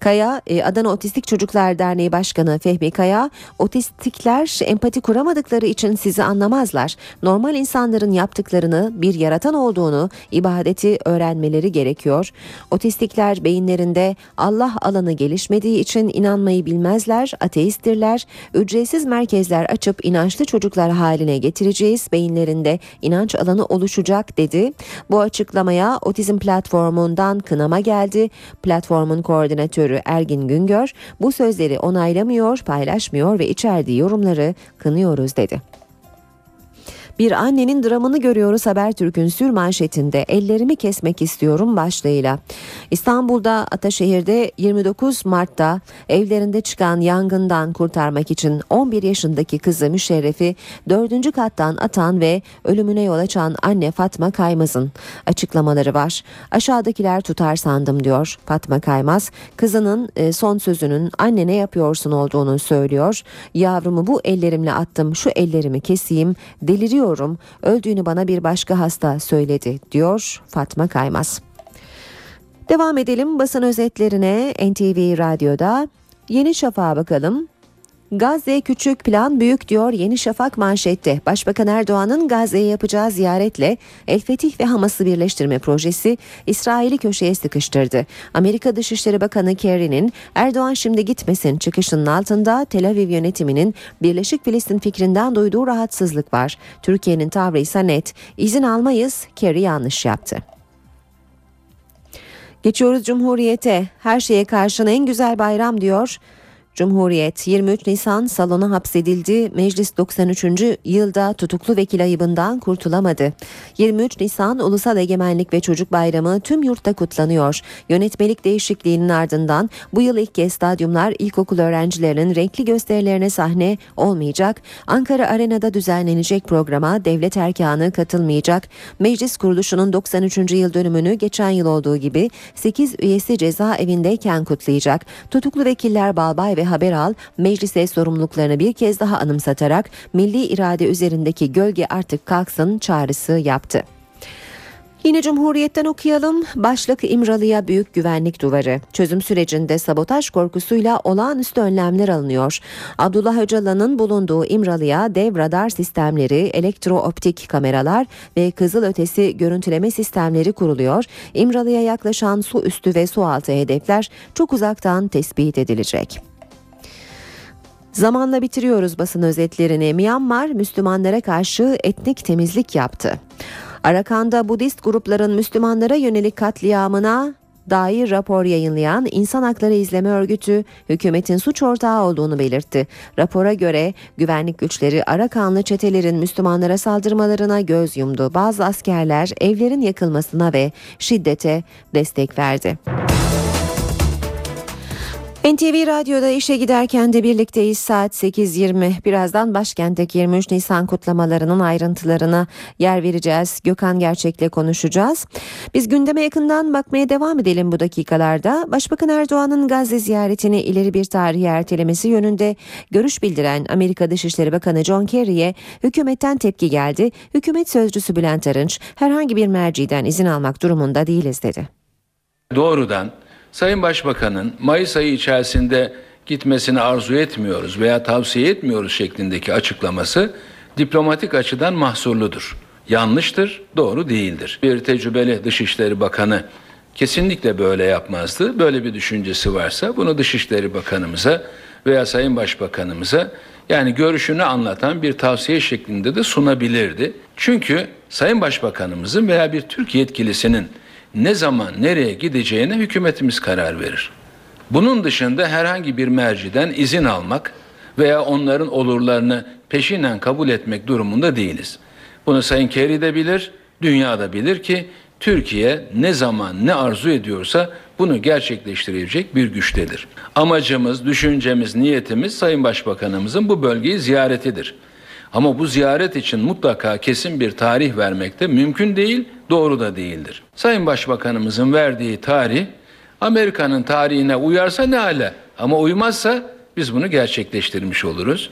Kaya, e, Adana Otistik Çocuklar Derneği Başkanı Fehmi Kaya, otistikler empati kuramadıkları için sizi anlamazlar. Normal insanların yaptıklarını, bir yaratan olduğunu, ibadeti öğrenmeleri gerekiyor. Otistikler beyinlerinde Allah alanı gelişmediği için inanmayı bilmezler, ateisttirler. Ücretsiz merkezler açıp inançlı çocuklar haline getireceğiz. Beyinlerinde inanç alanı oluşacak dedi. Bu açıklamaya Otizm platformundan kınama geldi. Platformun koordinatörü Ergin Güngör bu sözleri onaylamıyor, paylaşmıyor ve içerdiği yorumları kınıyoruz dedi. Bir annenin dramını görüyoruz Habertürk'ün sür manşetinde ellerimi kesmek istiyorum başlığıyla. İstanbul'da Ataşehir'de 29 Mart'ta evlerinde çıkan yangından kurtarmak için 11 yaşındaki kızı Müşerref'i 4. kattan atan ve ölümüne yol açan anne Fatma Kaymaz'ın açıklamaları var. Aşağıdakiler tutar sandım diyor Fatma Kaymaz. Kızının e, son sözünün anne ne yapıyorsun olduğunu söylüyor. Yavrumu bu ellerimle attım şu ellerimi keseyim deliriyor ölüyorum. Öldüğünü bana bir başka hasta söyledi diyor Fatma Kaymaz. Devam edelim basın özetlerine NTV Radyo'da Yeni Şafak'a bakalım. Gazze küçük plan büyük diyor Yeni Şafak manşette. Başbakan Erdoğan'ın Gazze'ye yapacağı ziyaretle El Fetih ve Hamas'ı birleştirme projesi İsrail'i köşeye sıkıştırdı. Amerika Dışişleri Bakanı Kerry'nin Erdoğan şimdi gitmesin çıkışının altında Tel Aviv yönetiminin Birleşik Filistin fikrinden duyduğu rahatsızlık var. Türkiye'nin tavrı ise net. İzin almayız, Kerry yanlış yaptı. Geçiyoruz Cumhuriyet'e. Her şeye karşın en güzel bayram diyor. Cumhuriyet 23 Nisan salona hapsedildi. Meclis 93. yılda tutuklu vekil ayıbından kurtulamadı. 23 Nisan Ulusal Egemenlik ve Çocuk Bayramı tüm yurtta kutlanıyor. Yönetmelik değişikliğinin ardından bu yıl ilk kez stadyumlar ilkokul öğrencilerinin renkli gösterilerine sahne olmayacak. Ankara Arena'da düzenlenecek programa devlet erkanı katılmayacak. Meclis kuruluşunun 93. yıl dönümünü geçen yıl olduğu gibi 8 üyesi cezaevindeyken kutlayacak. Tutuklu vekiller Balbay ve Haberal meclise sorumluluklarını bir kez daha anımsatarak milli irade üzerindeki gölge artık kalksın çağrısı yaptı. Yine Cumhuriyet'ten okuyalım. Başlık İmralı'ya büyük güvenlik duvarı. Çözüm sürecinde sabotaj korkusuyla olağanüstü önlemler alınıyor. Abdullah Öcalan'ın bulunduğu İmralı'ya dev radar sistemleri, elektrooptik kameralar ve kızılötesi görüntüleme sistemleri kuruluyor. İmralı'ya yaklaşan su üstü ve su altı hedefler çok uzaktan tespit edilecek. Zamanla bitiriyoruz basın özetlerini. Myanmar Müslümanlara karşı etnik temizlik yaptı. Arakan'da Budist grupların Müslümanlara yönelik katliamına dair rapor yayınlayan İnsan Hakları İzleme Örgütü hükümetin suç ortağı olduğunu belirtti. Rapora göre güvenlik güçleri Arakanlı çetelerin Müslümanlara saldırmalarına göz yumdu. Bazı askerler evlerin yakılmasına ve şiddete destek verdi. NTV Radyo'da işe giderken de birlikteyiz saat 8.20. Birazdan başkentteki 23 Nisan kutlamalarının ayrıntılarına yer vereceğiz. Gökhan Gerçek'le konuşacağız. Biz gündeme yakından bakmaya devam edelim bu dakikalarda. Başbakan Erdoğan'ın Gazze ziyaretini ileri bir tarihe ertelemesi yönünde görüş bildiren Amerika Dışişleri Bakanı John Kerry'e hükümetten tepki geldi. Hükümet sözcüsü Bülent Arınç herhangi bir merciden izin almak durumunda değiliz dedi. Doğrudan Sayın Başbakan'ın Mayıs ayı içerisinde gitmesini arzu etmiyoruz veya tavsiye etmiyoruz şeklindeki açıklaması diplomatik açıdan mahsurludur. Yanlıştır, doğru değildir. Bir tecrübeli Dışişleri Bakanı kesinlikle böyle yapmazdı. Böyle bir düşüncesi varsa bunu Dışişleri Bakanımıza veya Sayın Başbakanımıza yani görüşünü anlatan bir tavsiye şeklinde de sunabilirdi. Çünkü Sayın Başbakanımızın veya bir Türk yetkilisinin ne zaman nereye gideceğine hükümetimiz karar verir. Bunun dışında herhangi bir merciden izin almak veya onların olurlarını peşinen kabul etmek durumunda değiliz. Bunu Sayın Kerry de bilir, dünya da bilir ki Türkiye ne zaman ne arzu ediyorsa bunu gerçekleştirecek bir güçtedir. Amacımız, düşüncemiz, niyetimiz Sayın Başbakanımızın bu bölgeyi ziyaretidir. Ama bu ziyaret için mutlaka kesin bir tarih vermek de mümkün değil, doğru da değildir. Sayın Başbakanımızın verdiği tarih Amerika'nın tarihine uyarsa ne hale ama uymazsa biz bunu gerçekleştirmiş oluruz.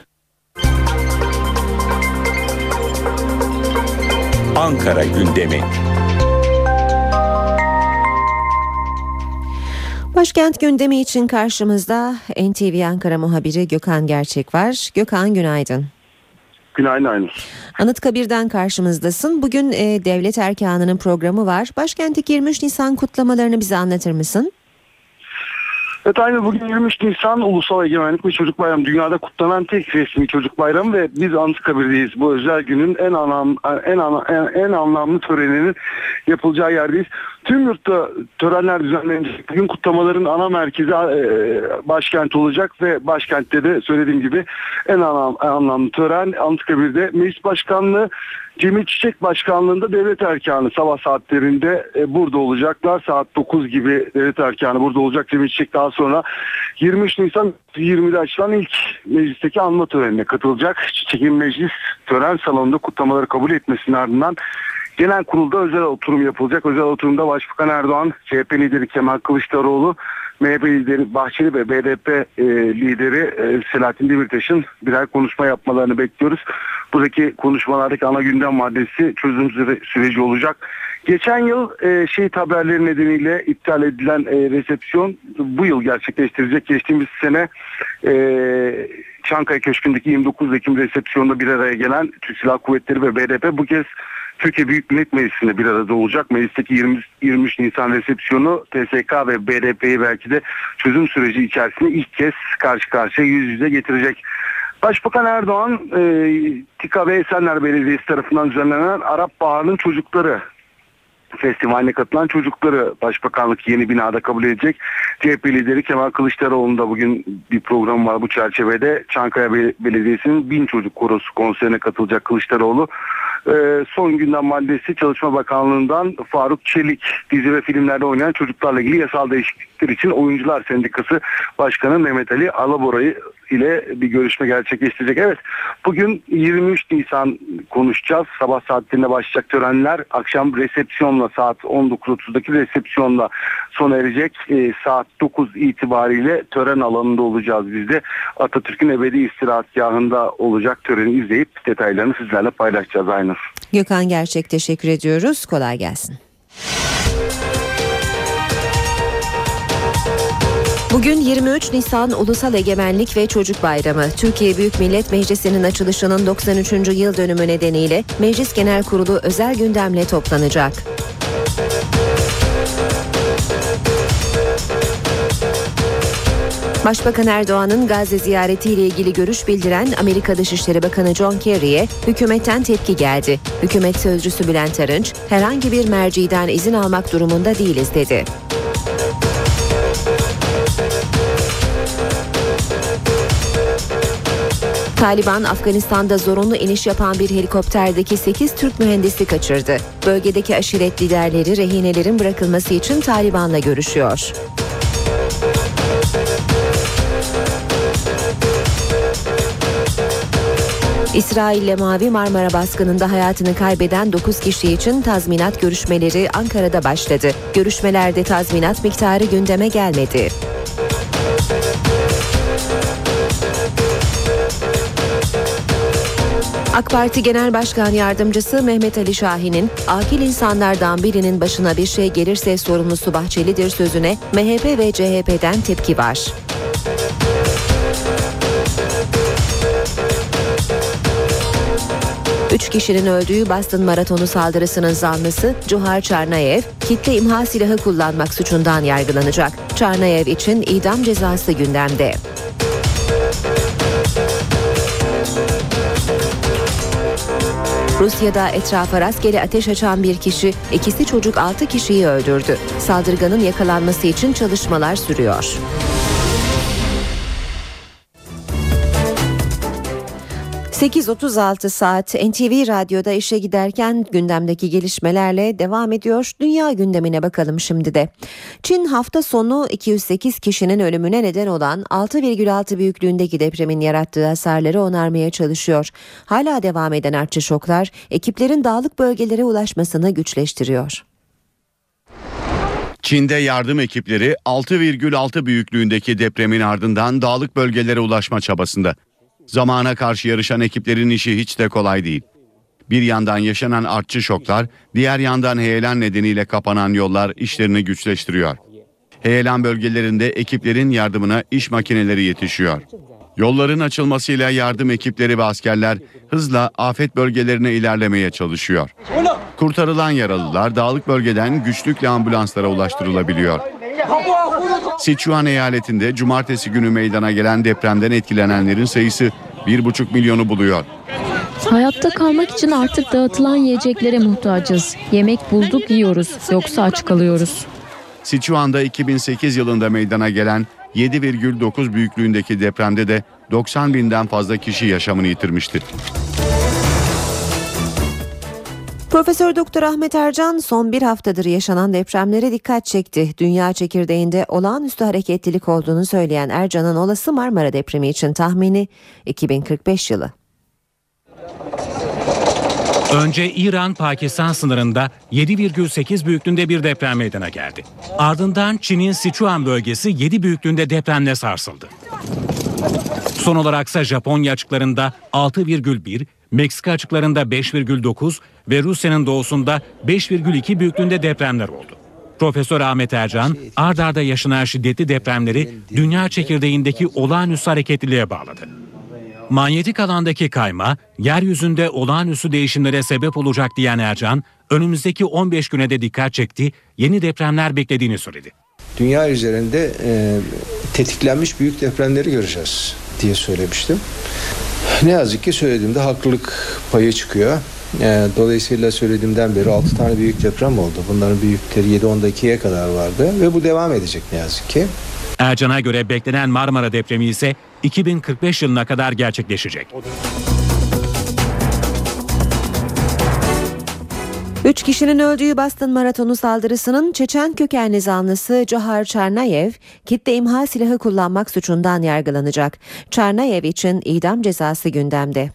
Ankara gündemi. Başkent gündemi için karşımızda NTV Ankara muhabiri Gökhan Gerçek var. Gökhan günaydın. Günaydın Aynur. Anıtkabir'den karşımızdasın. Bugün e, devlet erkanının programı var. Başkentteki 23 Nisan kutlamalarını bize anlatır mısın? Evet aynı bugün 23 Nisan Ulusal Egemenlik ve Çocuk Bayramı dünyada kutlanan tek resmi çocuk bayramı ve biz Anıtkabir'deyiz. Bu özel günün en anlam en, ana, en, en anlamlı töreninin yapılacağı yerdeyiz. Tüm yurtta törenler düzenlenecek. Bugün kutlamaların ana merkezi e, başkent olacak ve başkentte de söylediğim gibi en anlam, en anlamlı tören Anıtkabir'de Meclis Başkanlığı Cemil Çiçek Başkanlığı'nda devlet erkanı sabah saatlerinde e, burada olacaklar. Saat 9 gibi devlet erkanı burada olacak. Cemil Çiçek daha sonra 23 Nisan 20'de açılan ilk meclisteki anma törenine katılacak. Çiçek'in meclis tören salonunda kutlamaları kabul etmesinin ardından Genel kurulda özel oturum yapılacak. Özel oturumda Başbakan Erdoğan, CHP lideri Kemal Kılıçdaroğlu, MHP lideri Bahçeli ve BDP e, lideri e, Selahattin Demirtaş'ın birer konuşma yapmalarını bekliyoruz. Buradaki konuşmalardaki ana gündem maddesi çözüm süre, süreci olacak. Geçen yıl e, şehit haberleri nedeniyle iptal edilen e, resepsiyon bu yıl gerçekleştirecek. Geçtiğimiz sene e, Çankaya Köşkü'ndeki 29 Ekim resepsiyonunda bir araya gelen Türk Silahlı Kuvvetleri ve BDP bu kez Türkiye Büyük Millet Meclisi'nde bir arada olacak. Meclisteki 20, 23 Nisan resepsiyonu TSK ve BDP'yi belki de çözüm süreci içerisinde ilk kez karşı karşıya yüz yüze getirecek. Başbakan Erdoğan e, TİKA ve Esenler Belediyesi tarafından düzenlenen Arap Baharı'nın çocukları festivaline katılan çocukları başbakanlık yeni binada kabul edecek. CHP lideri Kemal Kılıçdaroğlu'nun da bugün bir program var bu çerçevede. Çankaya Belediyesi'nin bin çocuk korosu konserine katılacak Kılıçdaroğlu. Ee, son gündem maddesi Çalışma Bakanlığı'ndan Faruk Çelik dizi ve filmlerde oynayan çocuklarla ilgili yasal değişiklikler için Oyuncular Sendikası Başkanı Mehmet Ali Alabora'yı ile bir görüşme gerçekleştirecek. Evet bugün 23 Nisan konuşacağız. Sabah saatlerinde başlayacak törenler akşam resepsiyonla saat 19.30'daki resepsiyonla sona erecek. E, saat 9 itibariyle tören alanında olacağız biz de. Atatürk'ün ebedi istirahatgahında olacak töreni izleyip detaylarını sizlerle paylaşacağız Aynur. Gökhan Gerçek teşekkür ediyoruz. Kolay gelsin. Bugün 23 Nisan Ulusal Egemenlik ve Çocuk Bayramı. Türkiye Büyük Millet Meclisi'nin açılışının 93. yıl dönümü nedeniyle Meclis Genel Kurulu özel gündemle toplanacak. Başbakan Erdoğan'ın Gazze ziyaretiyle ilgili görüş bildiren Amerika Dışişleri Bakanı John Kerry'e hükümetten tepki geldi. Hükümet sözcüsü Bülent Arınç, herhangi bir merciden izin almak durumunda değiliz dedi. Taliban Afganistan'da zorunlu iniş yapan bir helikopterdeki 8 Türk mühendisi kaçırdı. Bölgedeki aşiret liderleri rehinelerin bırakılması için Taliban'la görüşüyor. İsrail'le Mavi Marmara baskınında hayatını kaybeden 9 kişi için tazminat görüşmeleri Ankara'da başladı. Görüşmelerde tazminat miktarı gündeme gelmedi. AK Parti Genel Başkan Yardımcısı Mehmet Ali Şahin'in akil insanlardan birinin başına bir şey gelirse sorumlusu Bahçeli'dir sözüne MHP ve CHP'den tepki var. Üç kişinin öldüğü Boston Maratonu saldırısının zanlısı Cuhar Çarnayev, kitle imha silahı kullanmak suçundan yargılanacak. Çarnayev için idam cezası gündemde. Rusya'da etrafa rastgele ateş açan bir kişi, ikisi çocuk 6 kişiyi öldürdü. Saldırganın yakalanması için çalışmalar sürüyor. ...8.36 saat NTV Radyo'da işe giderken gündemdeki gelişmelerle devam ediyor. Dünya gündemine bakalım şimdi de. Çin hafta sonu 208 kişinin ölümüne neden olan 6,6 büyüklüğündeki depremin yarattığı hasarları onarmaya çalışıyor. Hala devam eden artçı şoklar ekiplerin dağlık bölgelere ulaşmasını güçleştiriyor. Çin'de yardım ekipleri 6,6 büyüklüğündeki depremin ardından dağlık bölgelere ulaşma çabasında. Zamana karşı yarışan ekiplerin işi hiç de kolay değil. Bir yandan yaşanan artçı şoklar, diğer yandan heyelan nedeniyle kapanan yollar işlerini güçleştiriyor. Heyelan bölgelerinde ekiplerin yardımına iş makineleri yetişiyor. Yolların açılmasıyla yardım ekipleri ve askerler hızla afet bölgelerine ilerlemeye çalışıyor. Kurtarılan yaralılar dağlık bölgeden güçlükle ambulanslara ulaştırılabiliyor. Sichuan eyaletinde cumartesi günü meydana gelen depremden etkilenenlerin sayısı 1,5 milyonu buluyor. Hayatta kalmak için artık dağıtılan yiyeceklere muhtacız. Yemek bulduk yiyoruz yoksa aç kalıyoruz. Sichuan'da 2008 yılında meydana gelen 7,9 büyüklüğündeki depremde de 90 binden fazla kişi yaşamını yitirmişti. Profesör Doktor Ahmet Ercan son bir haftadır yaşanan depremlere dikkat çekti. Dünya çekirdeğinde olağanüstü hareketlilik olduğunu söyleyen Ercan'ın olası Marmara depremi için tahmini 2045 yılı. Önce İran-Pakistan sınırında 7,8 büyüklüğünde bir deprem meydana geldi. Ardından Çin'in Sichuan bölgesi 7 büyüklüğünde depremle sarsıldı. Son olaraksa Japonya açıklarında 6,1, Meksika açıklarında 5,9 ve Rusya'nın doğusunda 5,2 büyüklüğünde depremler oldu. Profesör Ahmet Ercan, ard arda yaşanan şiddetli depremleri dünya çekirdeğindeki olağanüstü hareketliliğe bağladı. Manyetik alandaki kayma, yeryüzünde olağanüstü değişimlere sebep olacak diyen Ercan, önümüzdeki 15 güne de dikkat çekti, yeni depremler beklediğini söyledi. Dünya üzerinde e, tetiklenmiş büyük depremleri göreceğiz diye söylemiştim. Ne yazık ki söylediğimde haklılık payı çıkıyor. E, dolayısıyla söylediğimden beri 6 tane büyük deprem oldu. Bunların büyükleri 7-10 dakikaya kadar vardı ve bu devam edecek ne yazık ki. Ercan'a göre beklenen Marmara depremi ise 2045 yılına kadar gerçekleşecek. Üç kişinin öldüğü Boston Maratonu saldırısının Çeçen kökenli zanlısı Johar Çarnayev, kitle imha silahı kullanmak suçundan yargılanacak. Çarnayev için idam cezası gündemde.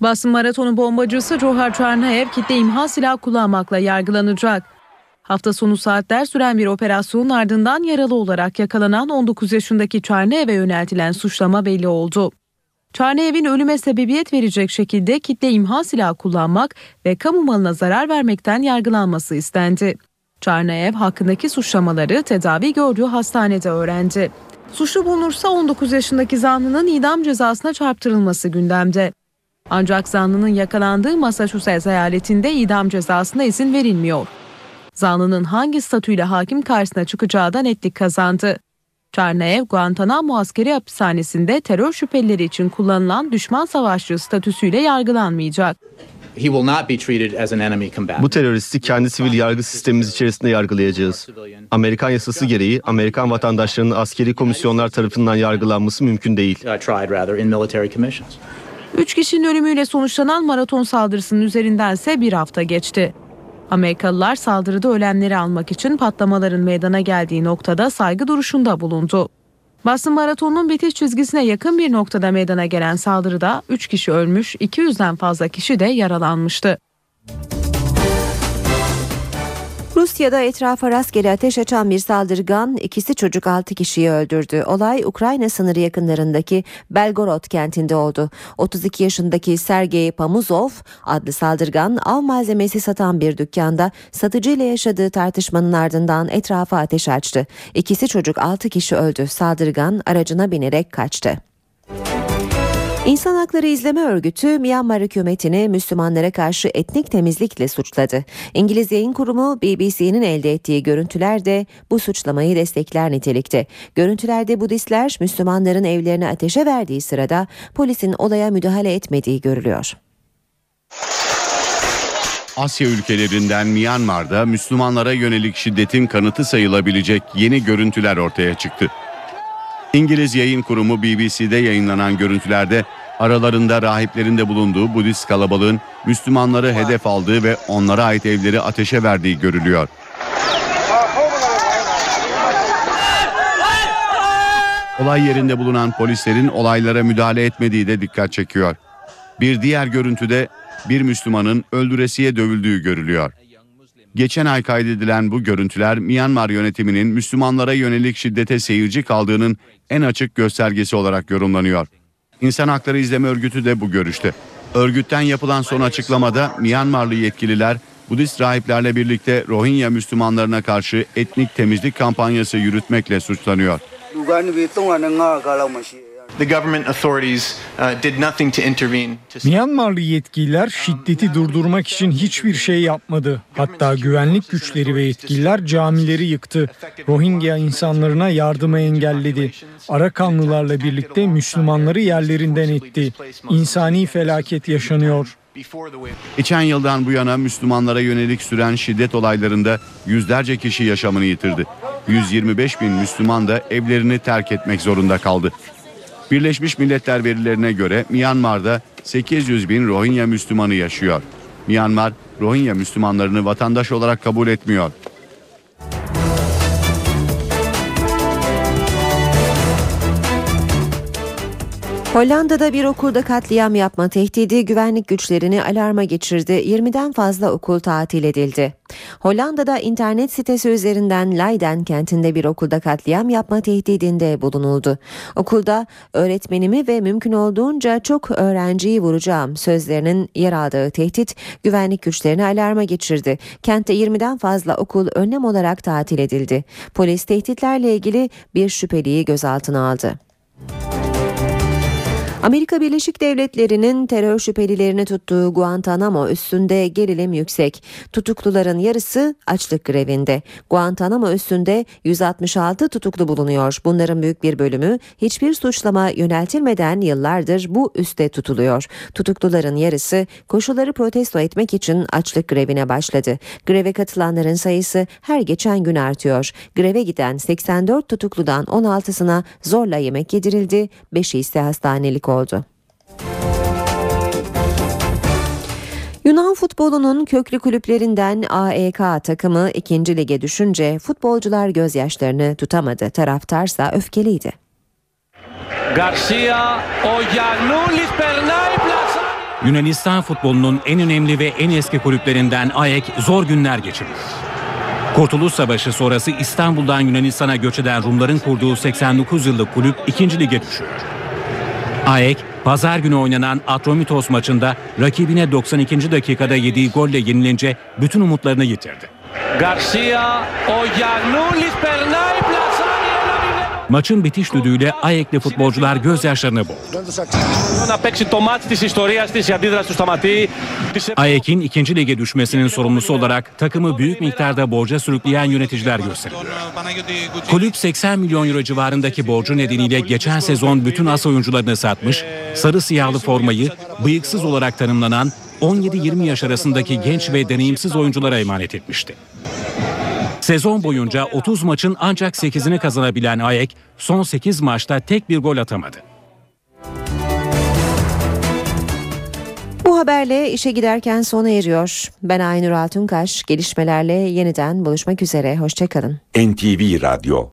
Boston Maratonu bombacısı Johar Çarnayev kitle imha silah kullanmakla yargılanacak. Hafta sonu saatler süren bir operasyonun ardından yaralı olarak yakalanan 19 yaşındaki Çarnayev'e yöneltilen suçlama belli oldu. Çarnayev'in ölüme sebebiyet verecek şekilde kitle imha silahı kullanmak ve kamu malına zarar vermekten yargılanması istendi. Çarnayev hakkındaki suçlamaları tedavi gördüğü hastanede öğrendi. Suçlu bulunursa 19 yaşındaki zanlının idam cezasına çarptırılması gündemde. Ancak zanlının yakalandığı Massachusetts eyaletinde idam cezasına izin verilmiyor. Zanlının hangi statüyle hakim karşısına çıkacağı da netlik kazandı. Çarnaev, Guantanamo askeri hapishanesinde terör şüphelileri için kullanılan düşman savaşçı statüsüyle yargılanmayacak. Bu teröristi kendi sivil yargı sistemimiz içerisinde yargılayacağız. Amerikan yasası gereği Amerikan vatandaşlarının askeri komisyonlar tarafından yargılanması mümkün değil. Üç kişinin ölümüyle sonuçlanan maraton saldırısının üzerindense bir hafta geçti. Amerikalılar saldırıda ölenleri almak için patlamaların meydana geldiği noktada saygı duruşunda bulundu. Boston Maratonu'nun bitiş çizgisine yakın bir noktada meydana gelen saldırıda 3 kişi ölmüş, 200'den fazla kişi de yaralanmıştı. Rusya'da etrafa rastgele ateş açan bir saldırgan ikisi çocuk 6 kişiyi öldürdü. Olay Ukrayna sınırı yakınlarındaki Belgorod kentinde oldu. 32 yaşındaki Sergey Pamuzov adlı saldırgan av malzemesi satan bir dükkanda satıcıyla yaşadığı tartışmanın ardından etrafa ateş açtı. İkisi çocuk 6 kişi öldü. Saldırgan aracına binerek kaçtı. İnsan Hakları İzleme Örgütü Myanmar hükümetini Müslümanlara karşı etnik temizlikle suçladı. İngiliz yayın kurumu BBC'nin elde ettiği görüntüler de bu suçlamayı destekler nitelikte. Görüntülerde Budistler Müslümanların evlerini ateşe verdiği sırada polisin olaya müdahale etmediği görülüyor. Asya ülkelerinden Myanmar'da Müslümanlara yönelik şiddetin kanıtı sayılabilecek yeni görüntüler ortaya çıktı. İngiliz yayın kurumu BBC'de yayınlanan görüntülerde aralarında rahiplerin de bulunduğu Budist kalabalığın Müslümanları hedef aldığı ve onlara ait evleri ateşe verdiği görülüyor. Olay yerinde bulunan polislerin olaylara müdahale etmediği de dikkat çekiyor. Bir diğer görüntüde bir Müslümanın öldüresiye dövüldüğü görülüyor. Geçen ay kaydedilen bu görüntüler Myanmar yönetiminin Müslümanlara yönelik şiddete seyirci kaldığının en açık göstergesi olarak yorumlanıyor. İnsan Hakları İzleme Örgütü de bu görüşte. Örgütten yapılan son açıklamada Myanmarlı yetkililer Budist rahiplerle birlikte Rohingya Müslümanlarına karşı etnik temizlik kampanyası yürütmekle suçlanıyor. The government authorities did nothing to intervene. Myanmarlı yetkililer şiddeti durdurmak için hiçbir şey yapmadı. Hatta güvenlik güçleri ve yetkililer camileri yıktı. Rohingya insanlarına yardımı engelledi. Arakanlılarla birlikte Müslümanları yerlerinden etti. İnsani felaket yaşanıyor. Geçen yıldan bu yana Müslümanlara yönelik süren şiddet olaylarında yüzlerce kişi yaşamını yitirdi. 125 bin Müslüman da evlerini terk etmek zorunda kaldı. Birleşmiş Milletler verilerine göre Myanmar'da 800 bin Rohingya Müslümanı yaşıyor. Myanmar, Rohingya Müslümanlarını vatandaş olarak kabul etmiyor. Hollanda'da bir okulda katliam yapma tehdidi güvenlik güçlerini alarma geçirdi. 20'den fazla okul tatil edildi. Hollanda'da internet sitesi üzerinden Leiden kentinde bir okulda katliam yapma tehdidinde bulunuldu. Okulda öğretmenimi ve mümkün olduğunca çok öğrenciyi vuracağım sözlerinin yer aldığı tehdit güvenlik güçlerini alarma geçirdi. Kentte 20'den fazla okul önlem olarak tatil edildi. Polis tehditlerle ilgili bir şüpheliyi gözaltına aldı. Amerika Birleşik Devletleri'nin terör şüphelilerini tuttuğu Guantanamo üstünde gerilim yüksek. Tutukluların yarısı açlık grevinde. Guantanamo üstünde 166 tutuklu bulunuyor. Bunların büyük bir bölümü hiçbir suçlama yöneltilmeden yıllardır bu üste tutuluyor. Tutukluların yarısı koşulları protesto etmek için açlık grevine başladı. Greve katılanların sayısı her geçen gün artıyor. Greve giden 84 tutukludan 16'sına zorla yemek yedirildi, 5'i ise hastanelik oldu oldu. Yunan futbolunun köklü kulüplerinden AEK takımı 2. lige düşünce futbolcular gözyaşlarını tutamadı. Taraftarsa öfkeliydi. Garcia, Oyanulis, Bernay, Yunanistan futbolunun en önemli ve en eski kulüplerinden AEK zor günler geçiriyor. Kurtuluş Savaşı sonrası İstanbul'dan Yunanistan'a göç eden Rumların kurduğu 89 yıllık kulüp 2. lige düşüyor. AEK pazar günü oynanan Atromitos maçında rakibine 92. dakikada yediği golle yenilince bütün umutlarını yitirdi. Garcia, Oyanulis, Bernal, Blas Maçın bitiş düdüğüyle Ayekli futbolcular gözyaşlarını boğdu. Ayek'in ikinci lige düşmesinin sorumlusu olarak takımı büyük miktarda borca sürükleyen yöneticiler gösteriliyor. Kulüp 80 milyon euro civarındaki borcu nedeniyle geçen sezon bütün as oyuncularını satmış, sarı siyahlı formayı bıyıksız olarak tanımlanan 17-20 yaş arasındaki genç ve deneyimsiz oyunculara emanet etmişti. Sezon boyunca 30 maçın ancak 8'ini kazanabilen AEK son 8 maçta tek bir gol atamadı. Bu haberle işe giderken sona eriyor. Ben Aynur Altunkaş. Gelişmelerle yeniden buluşmak üzere. Hoşçakalın. NTV Radyo